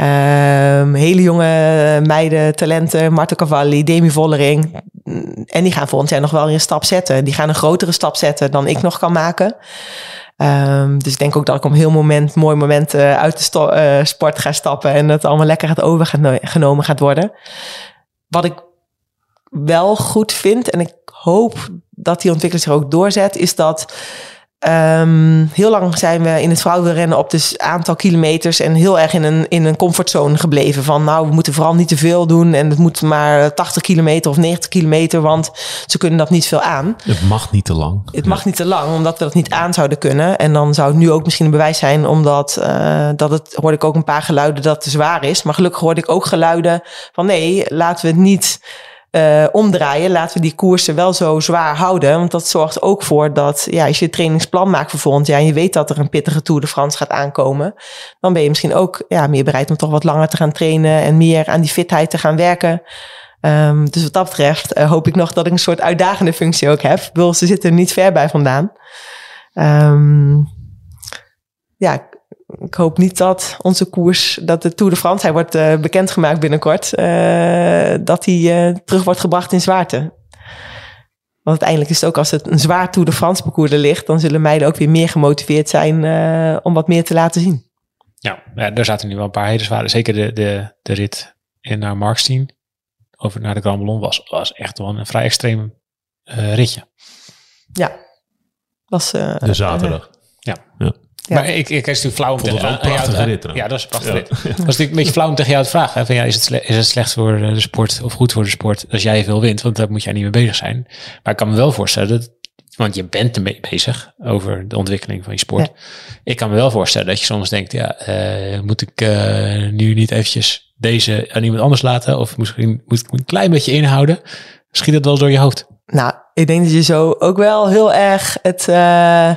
Um, hele jonge meiden, talenten, Marta Cavalli, Demi Vollering. En die gaan volgend jaar nog wel een stap zetten. Die gaan een grotere stap zetten dan ik nog kan maken. Um, dus ik denk ook dat ik op een heel moment, mooi moment uh, uit de uh, sport ga stappen en het allemaal lekker gaat overgenomen gaat worden. Wat ik wel goed vind, en ik hoop dat die ontwikkeling zich ook doorzet, is dat um, heel lang zijn we in het vrouwenrennen op dus aantal kilometers en heel erg in een, in een comfortzone gebleven. Van nou, we moeten vooral niet te veel doen en het moet maar 80 kilometer of 90 kilometer, want ze kunnen dat niet veel aan. Het mag niet te lang. Het mag niet te lang, omdat we dat niet aan zouden kunnen. En dan zou het nu ook misschien een bewijs zijn, omdat uh, dat het, hoorde ik ook een paar geluiden dat het te zwaar is. Maar gelukkig hoorde ik ook geluiden van nee, laten we het niet uh, omdraaien. Laten we die koersen wel zo zwaar houden. Want dat zorgt ook voor dat ja, als je trainingsplan maakt voor jaar en je weet dat er een pittige Tour de France gaat aankomen, dan ben je misschien ook ja, meer bereid om toch wat langer te gaan trainen en meer aan die fitheid te gaan werken. Um, dus wat dat betreft uh, hoop ik nog dat ik een soort uitdagende functie ook heb. Wil, ze zitten er niet ver bij vandaan. Um, ja, ik hoop niet dat onze koers, dat de Tour de France, hij wordt uh, bekendgemaakt binnenkort, uh, dat hij uh, terug wordt gebracht in zwaarte. Want uiteindelijk is het ook als het een zwaar Tour de France parcours er ligt, dan zullen meiden ook weer meer gemotiveerd zijn om wat meer te laten zien. Ja, ja, daar zaten nu wel een paar hele zware. Zeker de, de, de rit in naar Markstein, over naar de Grand Ballon, was, was echt wel een vrij extreem ritje. Ja, was. de zaterdag. ja. ja. Ja. Maar ik, ik is natuurlijk flauw om tegen jou... prachtige rit. Ja, dat is een prachtige ja. rit. Dat is natuurlijk een beetje flauw om tegen jou te vragen. Van, ja, is, het slecht, is het slecht voor de sport of goed voor de sport als jij veel wint? Want daar moet jij niet mee bezig zijn. Maar ik kan me wel voorstellen dat... Want je bent ermee bezig over de ontwikkeling van je sport. Ja. Ik kan me wel voorstellen dat je soms denkt... Ja, uh, moet ik uh, nu niet eventjes deze aan iemand anders laten? Of misschien moet ik een klein beetje inhouden? Schiet dat wel eens door je hoofd? Nou, ik denk dat je zo ook wel heel erg het... Uh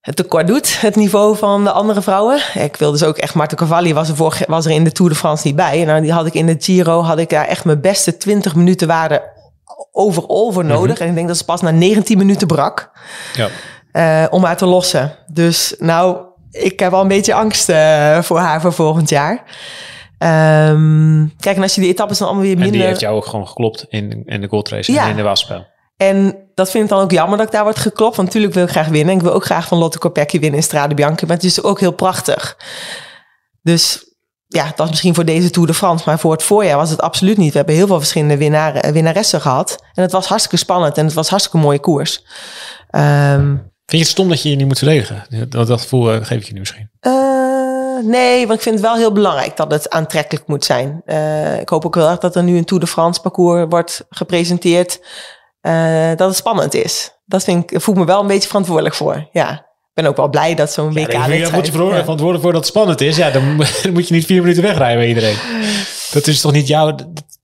het tekort doet, het niveau van de andere vrouwen. Ik wil dus ook echt, Marta Cavalli was er, voor, was er in de Tour de France niet bij. En nou, die had ik in de Giro, had ik daar echt mijn beste 20 minuten waarde overal voor nodig. Mm -hmm. En ik denk dat ze pas na 19 minuten brak. Ja. Uh, om haar te lossen. Dus nou, ik heb al een beetje angst uh, voor haar voor volgend jaar. Um, kijk, en als je die etappes dan allemaal weer minder... En die heeft jou ook gewoon geklopt in, in de goldrace ja. en in de wasspel. En dat vind ik dan ook jammer dat ik daar wordt geklopt. Want natuurlijk wil ik graag winnen. Ik wil ook graag van Lotte Kopecky winnen in Strade Bianca. Maar het is ook heel prachtig. Dus ja, dat is misschien voor deze Tour de France. Maar voor het voorjaar was het absoluut niet. We hebben heel veel verschillende winnaar, winnaressen gehad. En het was hartstikke spannend. En het was hartstikke mooie koers. Um, Vind je het stom dat je je niet moet verdedigen? Dat, dat gevoel uh, geef ik je nu misschien. Uh, nee, want ik vind het wel heel belangrijk dat het aantrekkelijk moet zijn. Uh, ik hoop ook wel erg dat er nu een Tour de France parcours wordt gepresenteerd uh, dat het spannend is. Dat vind ik, voel me wel een beetje verantwoordelijk voor. Ja, ik ben ook wel blij dat zo'n WK... Ja, je moet je verantwoordelijk voor dat het spannend is. Ja, dan, dan, moet je niet vier minuten wegrijden bij iedereen. Dat is toch niet jouw...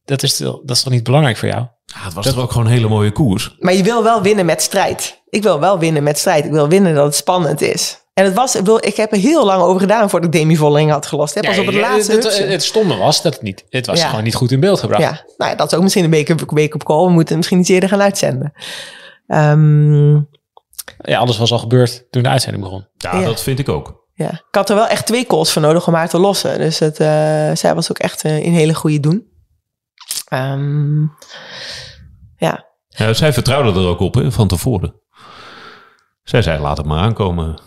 Dat is, dat is toch niet belangrijk voor jou? Ja, het was dat, toch ook gewoon een hele mooie koers. Maar je wil wel winnen met strijd. Ik wil wel winnen met strijd. Ik wil winnen dat het spannend is. En het was, ik, heb er heel lang over gedaan voordat ik Demi Volling had gelost. Pas ja, op het laatste het, het, het, stomme was dat het niet, het was ja. gewoon niet goed in beeld gebracht. Ja, nou ja, dat is ook misschien een wake-up wake call. We moeten misschien iets eerder gaan uitzenden. Um, ja, alles was al gebeurd toen de uitzending begon. Ja, ja, dat vind ik ook. Ja, ik had er wel echt twee calls voor nodig om haar te lossen. Dus het, uh, zij was ook echt uh, in hele goede doen. Um, ja. ja. Zij vertrouwde er ook op hè, van tevoren. Zij zei, laat het maar aankomen.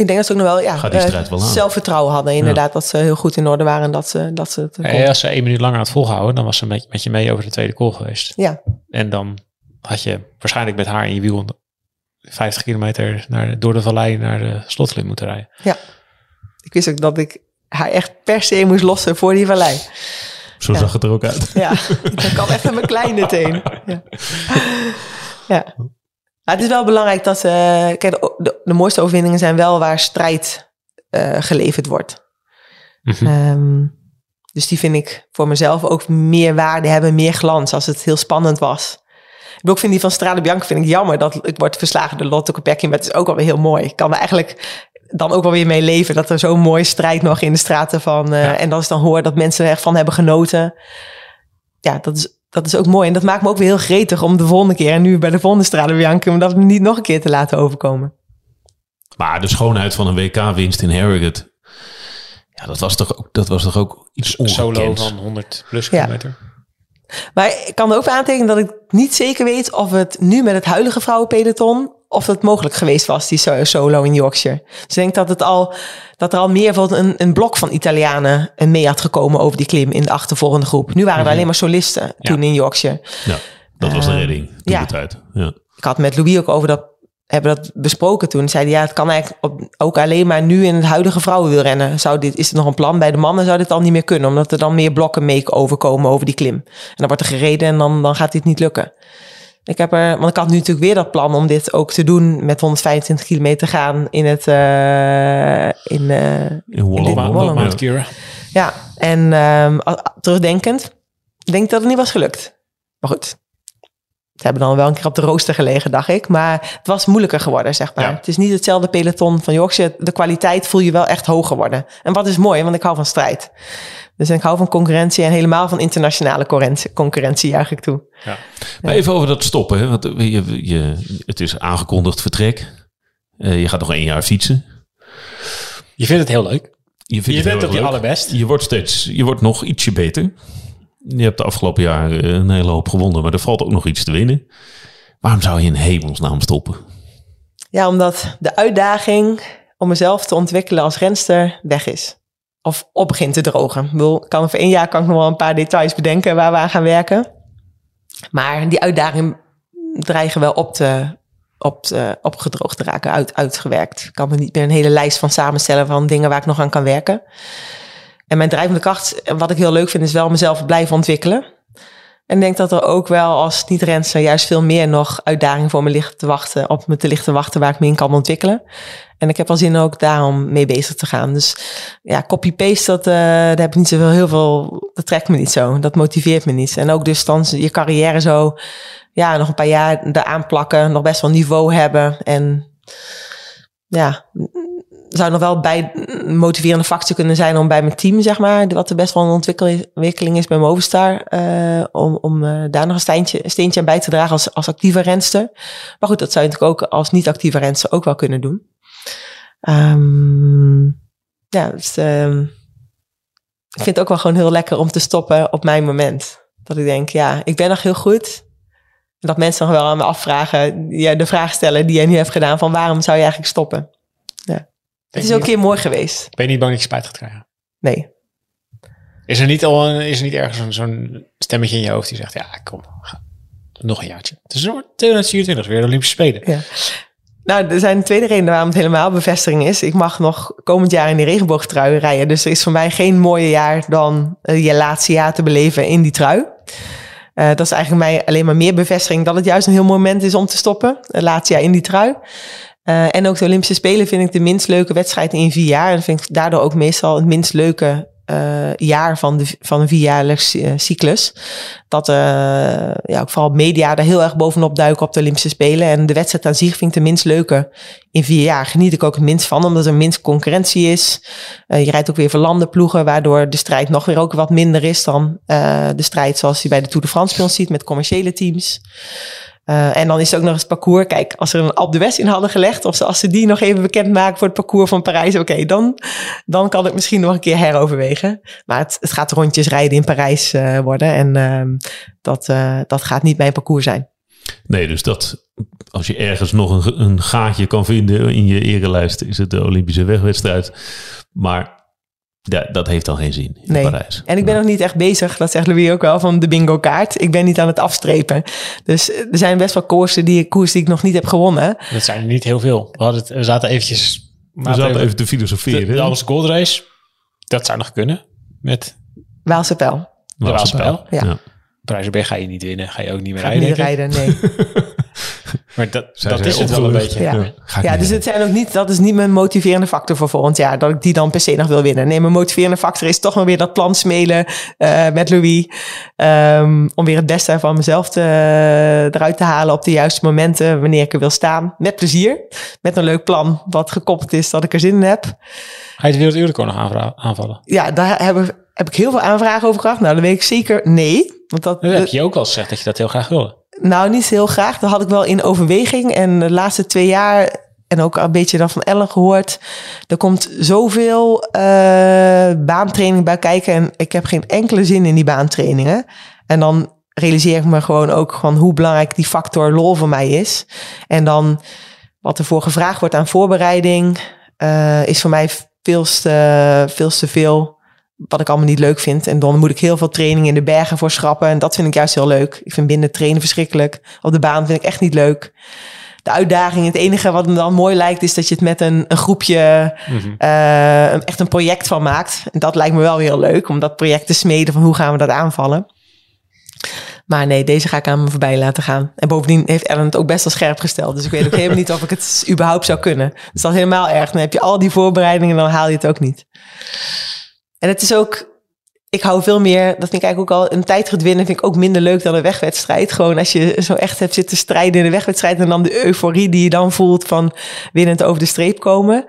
Ik denk dat ze ook nog wel, ja, strijd wel zelfvertrouwen hadden. Inderdaad, ja. dat ze heel goed in orde waren en dat ze, dat ze het ja, Als ze één minuut langer had volgehouden, dan was ze met, met je mee over de tweede call geweest. Ja. En dan had je waarschijnlijk met haar in je wiel 50 kilometer naar, door de vallei naar de slotlim moeten rijden. Ja. Ik wist ook dat ik haar echt per se moest lossen voor die vallei. Zo ja. zag het er ook uit. Ja, dat kwam echt mijn kleine teen. Ja. ja. Het is wel belangrijk dat... eh, kijk, de, de, de mooiste overwinningen zijn wel waar strijd eh, geleverd wordt. Mhm. Ehm, dus die vind ik voor mezelf ook meer waarde hebben, meer glans als het heel spannend was. Ik ik vind die van Strade Bianca vind ik jammer dat ik word verslagen door Lotte Kopecky, maar het is ook wel weer heel mooi. Ik kan er eigenlijk dan ook wel weer mee leven dat er zo'n mooie strijd nog in de straten van eh, Ja. en dat is dan hoor dat mensen er echt van hebben genoten. Ja, dat is, dat is ook mooi en dat maakt me ook weer heel gretig om de volgende keer en nu bij de volgende Strade Bianca om dat niet nog een keer te laten overkomen. Maar de schoonheid van een WK-winst in Harrogate... Ja, dat was toch ook, dat was toch ook iets Solo ongekends. van 100 plus kilometer. Maar ik kan ook aantekenen dat ik niet zeker weet of het nu met het huidige vrouwenpeloton of dat mogelijk geweest was, die so- solo in Yorkshire. Dus ik denk dat, het al, dat er al meer van een, een blok van Italianen eh, mee had gekomen over die klim in de achtervolgende groep. Nu waren er alleen maar solisten toen in Yorkshire. Ja, dat was de Eh, redding toen ja. de tijd. Ja. Ik had met Louis ook over dat, hebben dat besproken toen. Zei hij, ja, het kan eigenlijk op, ook alleen maar nu in het huidige vrouwenwielrennen. Zou dit, is er nog een plan? Bij de mannen zou dit al niet meer kunnen, omdat er dan meer blokken mee overkomen over die klim. En dan wordt er gereden en dan, dan gaat dit niet lukken. Ik heb er, want ik had nu natuurlijk weer dat plan om dit ook te doen met 125 kilometer gaan in het, eh, in, eh, In Cura. ja, en ehm, terugdenkend, ik denk dat het niet was gelukt. Maar goed, ze hebben dan wel een keer op de rooster gelegen, dacht ik. Maar het was moeilijker geworden, zeg maar. Ja. Het is niet hetzelfde peloton van Yorkshire. De kwaliteit voel je wel echt hoger worden. En wat is mooi, want ik hou van strijd. Dus ik hou van concurrentie en helemaal van internationale concurrentie, ik toe. Maar even over dat stoppen. Hè? Want je, je, het is aangekondigd vertrek. Eh, je gaat nog één jaar fietsen. Je vindt het heel leuk. Je, vindt Je bent op je allerbest. Je wordt steeds, je wordt nog ietsje beter. Je hebt de afgelopen jaren eh, een hele hoop gewonnen, maar er valt ook nog iets te winnen. Waarom zou je in hemelsnaam stoppen? Ja, omdat de uitdaging om mezelf te ontwikkelen als renster weg is. Of op begint te drogen. Ik kan voor één jaar kan ik nog wel een paar details bedenken waar we aan gaan werken. Maar die uitdaging dreigen wel op te, op te, opgedroogd te raken, uit, uitgewerkt. Ik kan me niet meer een hele lijst van samenstellen van dingen waar ik nog aan kan werken. En mijn drijvende kracht, wat ik heel leuk vind, is wel mezelf blijven ontwikkelen. En denk dat er ook wel als niet-renster juist veel meer nog uitdagingen voor me liggen te wachten, op me te te wachten waar ik me in kan ontwikkelen. En ik heb wel zin ook daarom mee bezig te gaan. Dus ja, copy-paste, dat, eh, heb ik niet zoveel, heel veel, dat trekt me niet zo. Dat motiveert me niet. En ook dus dan je carrière zo, ja, nog een paar jaar eraan plakken, nog best wel niveau hebben. En ja, zou nog wel bij motiverende factor kunnen zijn om bij mijn team, zeg maar, wat er best wel een ontwikkel- ontwikkeling is bij Movistar, eh, om, om eh, daar nog een steentje, een steentje aan bij te dragen als, als actieve renster. Maar goed, dat zou je natuurlijk ook als niet-actieve renster ook wel kunnen doen. Ehm, ja, dus, ehm, ik vind het ook wel gewoon heel lekker om te stoppen op mijn moment. Dat ik denk, ja, ik ben nog heel goed. Dat mensen nog wel aan me afvragen, ja, de vraag stellen die jij nu hebt gedaan, van waarom zou je eigenlijk stoppen? Het is ook een keer mooi geweest. Ben je niet bang dat je spijt gaat krijgen? Nee. Is er niet, al een, is er niet ergens zo'n- zo'n stemmetje in je hoofd die zegt, ja, kom, ga, nog een jaartje. Het is 2024, weer de Olympische Spelen. Ja. Nou, er zijn tweede redenen waarom het helemaal bevestiging is. Ik mag nog komend jaar in die regenboogtrui rijden. Dus er is voor mij geen mooier jaar dan eh, je laatste jaar te beleven in die trui. Eh, dat is eigenlijk mij alleen maar meer bevestiging dat het juist een heel mooi moment is om te stoppen. Het laatste jaar in die trui. Eh, en ook de Olympische Spelen vind ik de minst leuke wedstrijd in vier jaar. En vind ik daardoor ook meestal het minst leuke eh, jaar van, de, van een vierjaarlijks eh, cyclus. Dat ja, ook vooral media er heel erg bovenop duiken op de Olympische Spelen. En de wedstrijd aan zich vind ik de minst leuke in vier jaar. Geniet ik ook het minst van, omdat er minst concurrentie is. Je rijdt ook weer voor landenploegen, waardoor de strijd nog weer ook wat minder is dan de strijd zoals je bij de Tour de France bij ons ziet met commerciële teams. Uh, en dan is het ook nog eens parcours. Kijk, als er een Alpe d'Huez in hadden gelegd, of als ze die nog even bekend maken voor het parcours van Parijs, oké, dan, dan kan ik misschien nog een keer heroverwegen. Maar het, het gaat rondjes rijden in Parijs uh, worden en uh, dat, dat gaat niet mijn parcours zijn. Nee, dus dat als je ergens nog een, een gaatje kan vinden in je erelijst, is het de Olympische wegwedstrijd. Maar ja, dat heeft dan geen zin in nee. Parijs. En ik ben nog niet echt bezig, dat zegt Louis ook wel, van de bingo kaart. Ik ben niet aan het afstrepen. Dus er zijn best wel koersen die, koers die ik nog niet heb gewonnen. Dat zijn er niet heel veel. We, hadden het, we zaten eventjes... We zaten even, even te filosoferen. De, de Amsterdam Gold Race, dat zou nog kunnen. Met Waalse Pijl. De Waalse Pijl. Ja. ja. Ga je niet winnen, ga je ook niet meer ga rijden. Niet rijden, nee. Maar dat, dat zij is het wel een beetje. Ja. Dus het zijn ook niet, dat is niet mijn motiverende factor voor volgend jaar. Dat ik die dan per se nog wil winnen. Nee, mijn motiverende factor is toch wel weer dat plan smelen eh, met Louis. Ehm, om weer het beste van mezelf te, eruit te halen op de juiste momenten. Wanneer ik er wil staan. Met plezier. Met een leuk plan wat gekoppeld is dat ik er zin in heb. Ga je de werelduurrecord nog aanvallen? Ja, daar heb ik, heb ik heel veel aanvragen over gehad. Nou, dan weet ik zeker nee. Want dat, Dat heb je ook al gezegd dat je dat heel graag wilde. Nou, niet heel graag. Dat had ik wel in overweging. En de laatste twee jaar, en ook een beetje dan van Ellen gehoord. Er komt zoveel eh, baantraining bij kijken. En ik heb geen enkele zin in die baantrainingen. En dan realiseer ik me gewoon ook van hoe belangrijk die factor lol voor mij is. En dan wat er voor gevraagd wordt aan voorbereiding, eh, is voor mij veel te, veel te veel. Wat ik allemaal niet leuk vind. En dan moet ik heel veel training in de bergen voor schrappen. En dat vind ik juist heel leuk. Ik vind binnen trainen verschrikkelijk. Op de baan vind ik echt niet leuk. De uitdaging, het enige wat me dan mooi lijkt, is dat je het met een, een groepje eh, een- echt een project van maakt. En dat lijkt me wel weer heel leuk, om dat project te smeden van hoe gaan we dat aanvallen. Maar nee, deze ga ik aan me voorbij laten gaan. En bovendien heeft Ellen het ook best wel scherp gesteld. Dus ik weet ook helemaal niet of ik het überhaupt zou kunnen. Dus dat is helemaal erg. Dan heb je al die voorbereidingen en dan haal je het ook niet. En het is ook, ik hou veel meer, dat vind ik eigenlijk ook al, een tijdrit winnen vind ik ook minder leuk dan een wegwedstrijd. Gewoon als je zo echt hebt zitten strijden in de wegwedstrijd en dan de euforie die je dan voelt van winnend over de streep komen.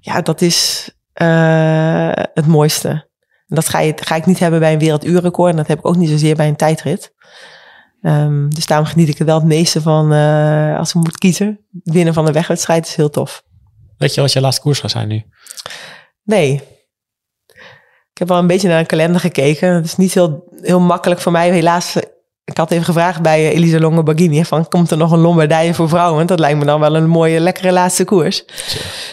Ja, dat is eh, het mooiste. En dat ga, je, ga ik niet hebben bij een werelduurrecord en dat heb ik ook niet zozeer bij een tijdrit. Ehm, dus daarom geniet ik er wel het meeste van eh, als ik moet kiezen. Winnen van een wegwedstrijd is heel tof. Weet je wat je laatste koers gaat zijn nu? Nee. Ik heb wel een beetje naar een kalender gekeken. Het is niet heel, heel makkelijk voor mij. Helaas, ik had even gevraagd bij eh, Elisa Longo van komt er nog een Lombardije voor vrouwen? Dat lijkt me dan wel een mooie, lekkere laatste koers.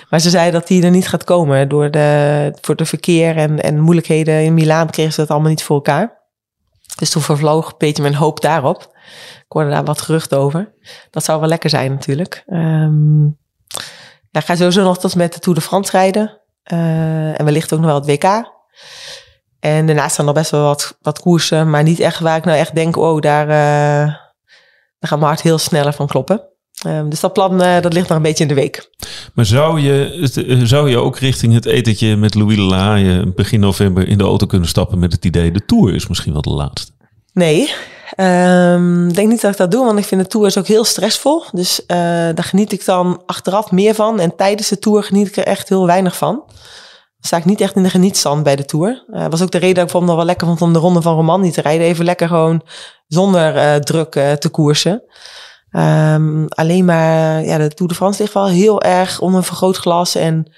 Maar ze zei dat die er niet gaat komen. Door de, voor de verkeer en, en moeilijkheden in Milaan kregen ze dat allemaal niet voor elkaar. Dus toen vervloog een beetje mijn hoop daarop. Ik hoorde daar wat gerucht over. Dat zou wel lekker zijn natuurlijk. Ehm ja, ik ga sowieso nog tot met de Tour de France rijden. Eh, en wellicht ook nog wel het WK. En daarnaast staan nog best wel wat, wat koersen. Maar niet echt waar ik nou echt denk... oh, daar, eh, daar gaat mijn hart heel sneller van kloppen. Ehm, dus dat plan eh, dat ligt nog een beetje in de week. Maar zou je, eh, zou je ook richting het etentje met Louis de Laaie begin november in de auto kunnen stappen met het idee de Tour is misschien wel de laatste? Nee, Ehm, ik denk niet dat ik dat doe, want ik vind de tour is ook heel stressvol. Dus daar geniet ik dan achteraf meer van. En tijdens de tour geniet ik er echt heel weinig van. Sta ik niet echt in de genietstand bij de tour. Uh, was ook de reden dat ik vond nog wel lekker vond om de ronde van Roman niet te rijden. Even lekker gewoon zonder uh, druk uh, te koersen. Um, alleen maar, ja, de Tour de France ligt wel heel erg onder een vergrootglas. En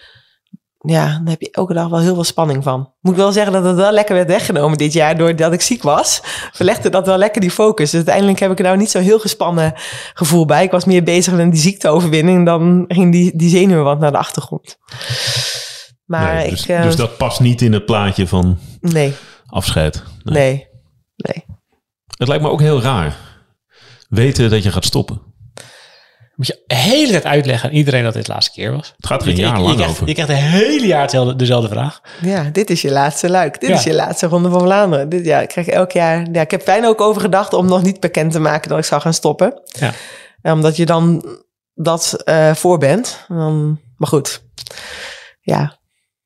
ja, daar heb je elke dag wel heel veel spanning van. Moet ik wel zeggen dat het wel lekker werd weggenomen dit jaar doordat ik ziek was. Verlegde dat wel lekker die focus. Dus uiteindelijk heb ik er nou niet zo heel gespannen gevoel bij. Ik was meer bezig met die ziekteoverwinning. Dan ging die, die zenuwen wat naar de achtergrond. Maar nee, dus, ik, uh, dus dat past niet in het plaatje van nee. afscheid. Nee. nee. nee. Het lijkt me ook heel raar. Weten dat je gaat stoppen. Moet je de hele tijd uitleggen aan iedereen dat dit de laatste keer was. Het gaat er een je, jaar je, lang je krijgt, over. Je krijgt het hele jaar hetzelfde, dezelfde vraag. Ja, dit is je laatste luik. Dit Ja. is je laatste ronde van Vlaanderen. Dit, ja, ik krijg elk jaar... Ja, ik heb fijn ook over gedacht om nog niet bekend te maken dat ik zou gaan stoppen. Ja. Omdat je dan dat eh, voor bent. Dan, maar goed, ja,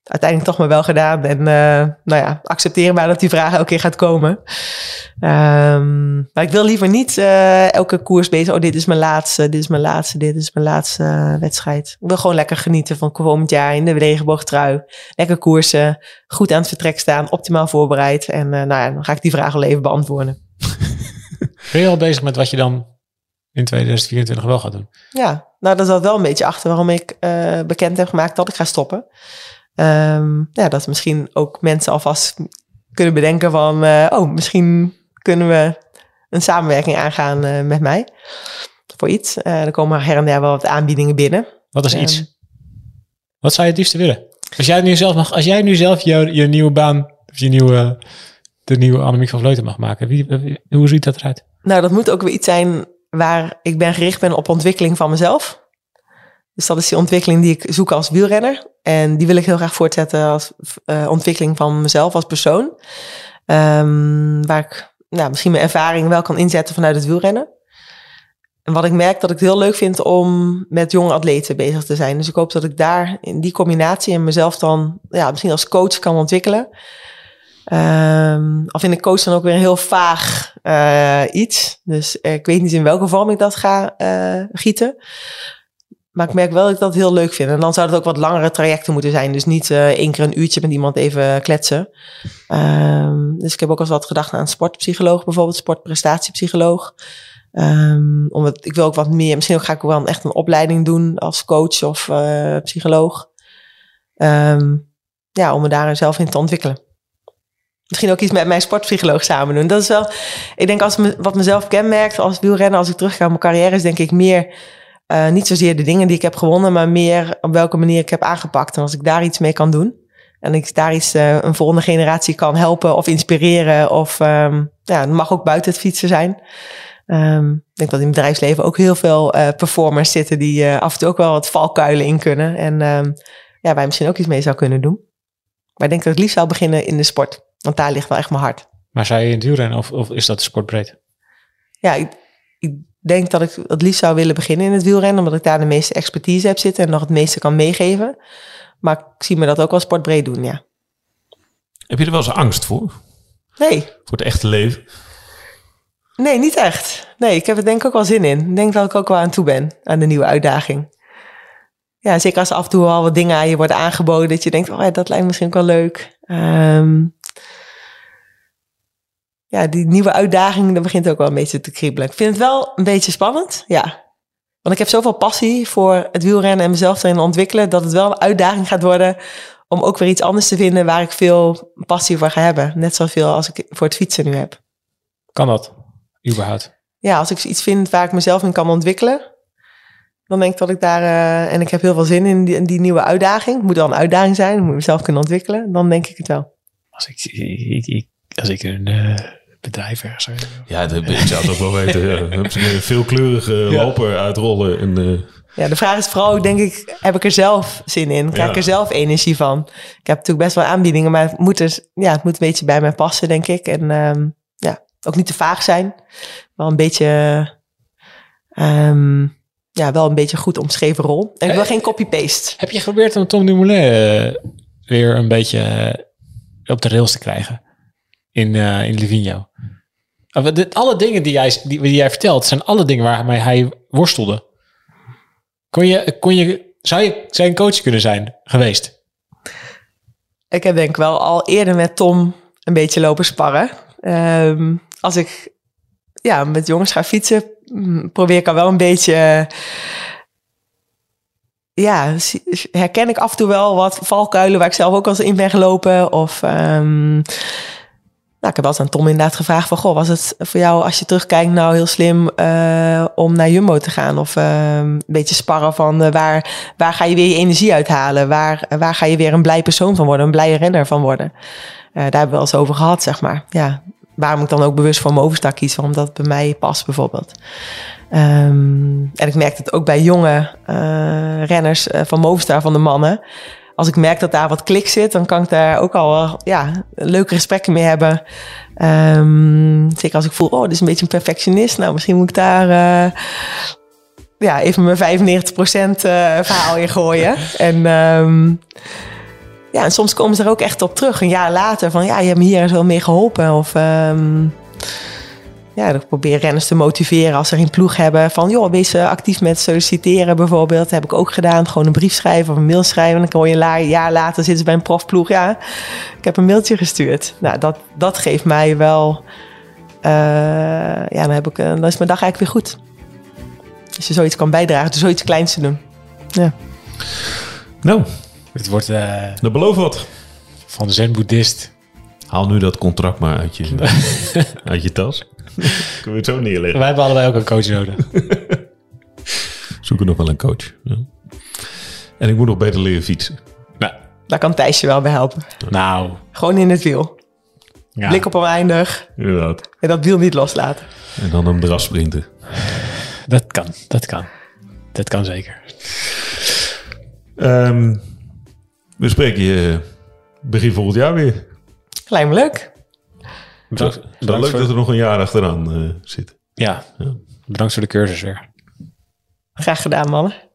uiteindelijk toch maar wel gedaan. En uh, nou ja, accepteren maar dat die vraag elke keer gaat komen. Um, maar ik wil liever niet uh, elke koers bezig. Oh, dit is mijn laatste, dit is mijn laatste, dit is mijn laatste uh, wedstrijd. Ik wil gewoon lekker genieten van komend jaar in de regenboogtrui. Lekker koersen, goed aan het vertrek staan, optimaal voorbereid. En nou ja, dan ga ik die vraag al even beantwoorden. Ben je al bezig met wat je dan in 2024 wel gaat doen? Ja, nou dat zat wel een beetje achter waarom ik uh, bekend heb gemaakt dat ik ga stoppen. Um, ja, dat misschien ook mensen alvast kunnen bedenken van... Uh, oh, misschien kunnen we een samenwerking aangaan uh, met mij voor iets. Er komen her en der wel wat aanbiedingen binnen. Wat is um, iets? Wat zou je het liefste willen? Als jij nu zelf, mag, als jij nu zelf je, je nieuwe baan, of je nieuwe, de nieuwe Annemiek van Vleuten mag maken, wie, wie, hoe ziet dat eruit? Nou, dat moet ook weer iets zijn waar ik ben gericht ben op ontwikkeling van mezelf. Dus dat is die ontwikkeling die ik zoek als wielrenner. En die wil ik heel graag voortzetten als uh, ontwikkeling van mezelf als persoon. Um, waar ik nou, misschien mijn ervaring wel kan inzetten vanuit het wielrennen. en wat ik merk dat ik het heel leuk vind om met jonge atleten bezig te zijn. Dus ik hoop dat ik daar in die combinatie en mezelf dan ja, misschien als coach kan ontwikkelen. Um, al vind ik coach dan ook weer een heel vaag uh, iets. Dus ik weet niet in welke vorm ik dat ga gieten. Maar ik merk wel dat ik dat heel leuk vind. En dan zou het ook wat langere trajecten moeten zijn. Dus niet uh, één keer een uurtje met iemand even kletsen. Um, dus ik heb ook eens wat gedacht aan sportpsycholoog, bijvoorbeeld sportprestatiepsycholoog. Um, omdat ik wil ook wat meer, misschien ook ga ik wel echt een opleiding doen als coach of uh, psycholoog. Um, ja, om me daar zelf in te ontwikkelen. Misschien ook iets met mijn sportpsycholoog samen doen. Dat is wel, ik denk als me, wat mezelf kenmerkt als wielrenner, als ik terug ga naar mijn carrière, is denk ik meer uh, niet zozeer de dingen die ik heb gewonnen, maar meer op welke manier ik heb aangepakt. En als ik daar iets mee kan doen en ik daar iets uh, een volgende generatie kan helpen of inspireren, of um, ja, het mag ook buiten het fietsen zijn. Um, ik denk dat in het bedrijfsleven ook heel veel uh, performers zitten die af en toe ook wel wat valkuilen in kunnen. En um, ja, wij misschien ook iets mee zou kunnen doen. Maar ik denk dat ik het liefst zou beginnen in de sport. Want daar ligt wel echt mijn hart. Maar zou je in wielrennen of, of is dat sportbreed? Ja, ik, ik denk dat ik het liefst zou willen beginnen in het wielrennen. Omdat ik daar de meeste expertise heb zitten en nog het meeste kan meegeven. Maar ik zie me dat ook wel sportbreed doen, ja. Heb je er wel eens angst voor? Nee. Voor het echte leven? Nee, niet echt. Nee, ik heb er denk ik ook wel zin in. Ik denk dat ik ook wel aan toe ben, aan de nieuwe uitdaging. Ja, zeker als af en toe al wat dingen aan je worden aangeboden, dat je denkt, oh ja, dat lijkt misschien ook wel leuk. Um, ja, die nieuwe uitdaging, dat begint ook wel een beetje te kriebelen. Ik vind het wel een beetje spannend, ja. Want ik heb zoveel passie voor het wielrennen en mezelf erin ontwikkelen, dat het wel een uitdaging gaat worden om ook weer iets anders te vinden waar ik veel passie voor ga hebben. Net zoveel als ik voor het fietsen nu heb. Kan dat? überhaupt? Ja, als ik iets vind waar ik mezelf in kan ontwikkelen, dan denk ik dat ik daar, uh, en ik heb heel veel zin in die, in die nieuwe uitdaging. Het moet wel een uitdaging zijn, ik moet mezelf kunnen ontwikkelen. Dan denk ik het wel. Als ik, ik, ik als ik een uh, bedrijf ergens zou Ja, dat ik zou het ook wel weten. Ja. Een veelkleurige ja. loper uitrollen. En, uh... Ja, de vraag is vooral, denk ik, heb ik er zelf zin in? Krijg ik er zelf energie van? Ik heb natuurlijk best wel aanbiedingen, maar het moet, er, ja, het moet een beetje bij mij passen, denk ik. En um, ja, ook niet te vaag zijn. Wel een beetje, um, ja, wel een beetje goed omschreven rol. En ik wil geen copy-paste. Heb je geprobeerd om Tom Dumoulin uh, weer een beetje uh, op de rails te krijgen in, uh, in Livigno? Alle dingen die jij, die, die jij vertelt, zijn alle dingen waarmee hij worstelde. Kon je, kon je, zou je zijn coach kunnen zijn geweest? Ik heb denk wel al eerder met Tom een beetje lopen sparren. Um, als ik ja, met jongens ga fietsen, probeer ik al wel een beetje. Ja, herken ik af en toe wel wat valkuilen waar ik zelf ook al in ben gelopen. Of um, nou, ik heb altijd aan Tom inderdaad gevraagd van... Goh, was het voor jou als je terugkijkt nou heel slim uh, om naar Jumbo te gaan? Of uh, een beetje sparren van uh, waar, waar ga je weer je energie uithalen? Waar, waar ga je weer een blij persoon van worden? Een blije renner van worden? daar hebben we wel eens over gehad, zeg maar. Ja, waarom ik dan ook bewust voor Movistar kies, waarom dat bij mij past bijvoorbeeld. Um, en ik merk het ook bij jonge renners van Movistar, van de mannen. Als ik merk dat daar wat klik zit, dan kan ik daar ook al ja, leuke gesprekken mee hebben. Um, zeker als ik voel, oh, dit is een beetje een perfectionist. Nou, misschien moet ik daar uh, ja, even mijn 95% verhaal in gooien. en um, ja, en soms komen ze er ook echt op terug, een jaar later, van ja, je hebt me hier zo mee geholpen. Of um, ja, ik probeer renners te motiveren als ze geen ploeg hebben. Van joh, wees actief met solliciteren bijvoorbeeld. Dat heb ik ook gedaan. Gewoon een brief schrijven of een mail schrijven. En dan hoor je een jaar later zitten ze bij een profploeg. Ja, ik heb een mailtje gestuurd. Nou, dat, dat geeft mij wel... Uh, ja, dan, heb ik, dan is mijn dag eigenlijk weer goed. Als je zoiets kan bijdragen, dus zoiets kleins te doen. Ja. Nou, het wordt... Uh, dat belooft wat. Van zen-boeddhist. Haal nu dat contract maar uit je, uit je tas. Kunnen we het zo neerleggen. Wij hebben allebei ook een coach nodig. Zoeken nog wel een coach. Ja. En ik moet nog beter leren fietsen. Nou, daar kan Thijs je wel bij helpen. Nou. Gewoon in het wiel. Ja. Blik op oneindig. Inderdaad. En dat wiel niet loslaten. En dan een draf sprinten. Dat kan, dat kan. Dat kan zeker. Um, we spreken je begin volgend jaar weer. Lijkt me leuk. Dat, leuk dat er nog een jaar achteraan uh, zit. Ja, ja, bedankt voor de cursus weer. Graag gedaan, mannen.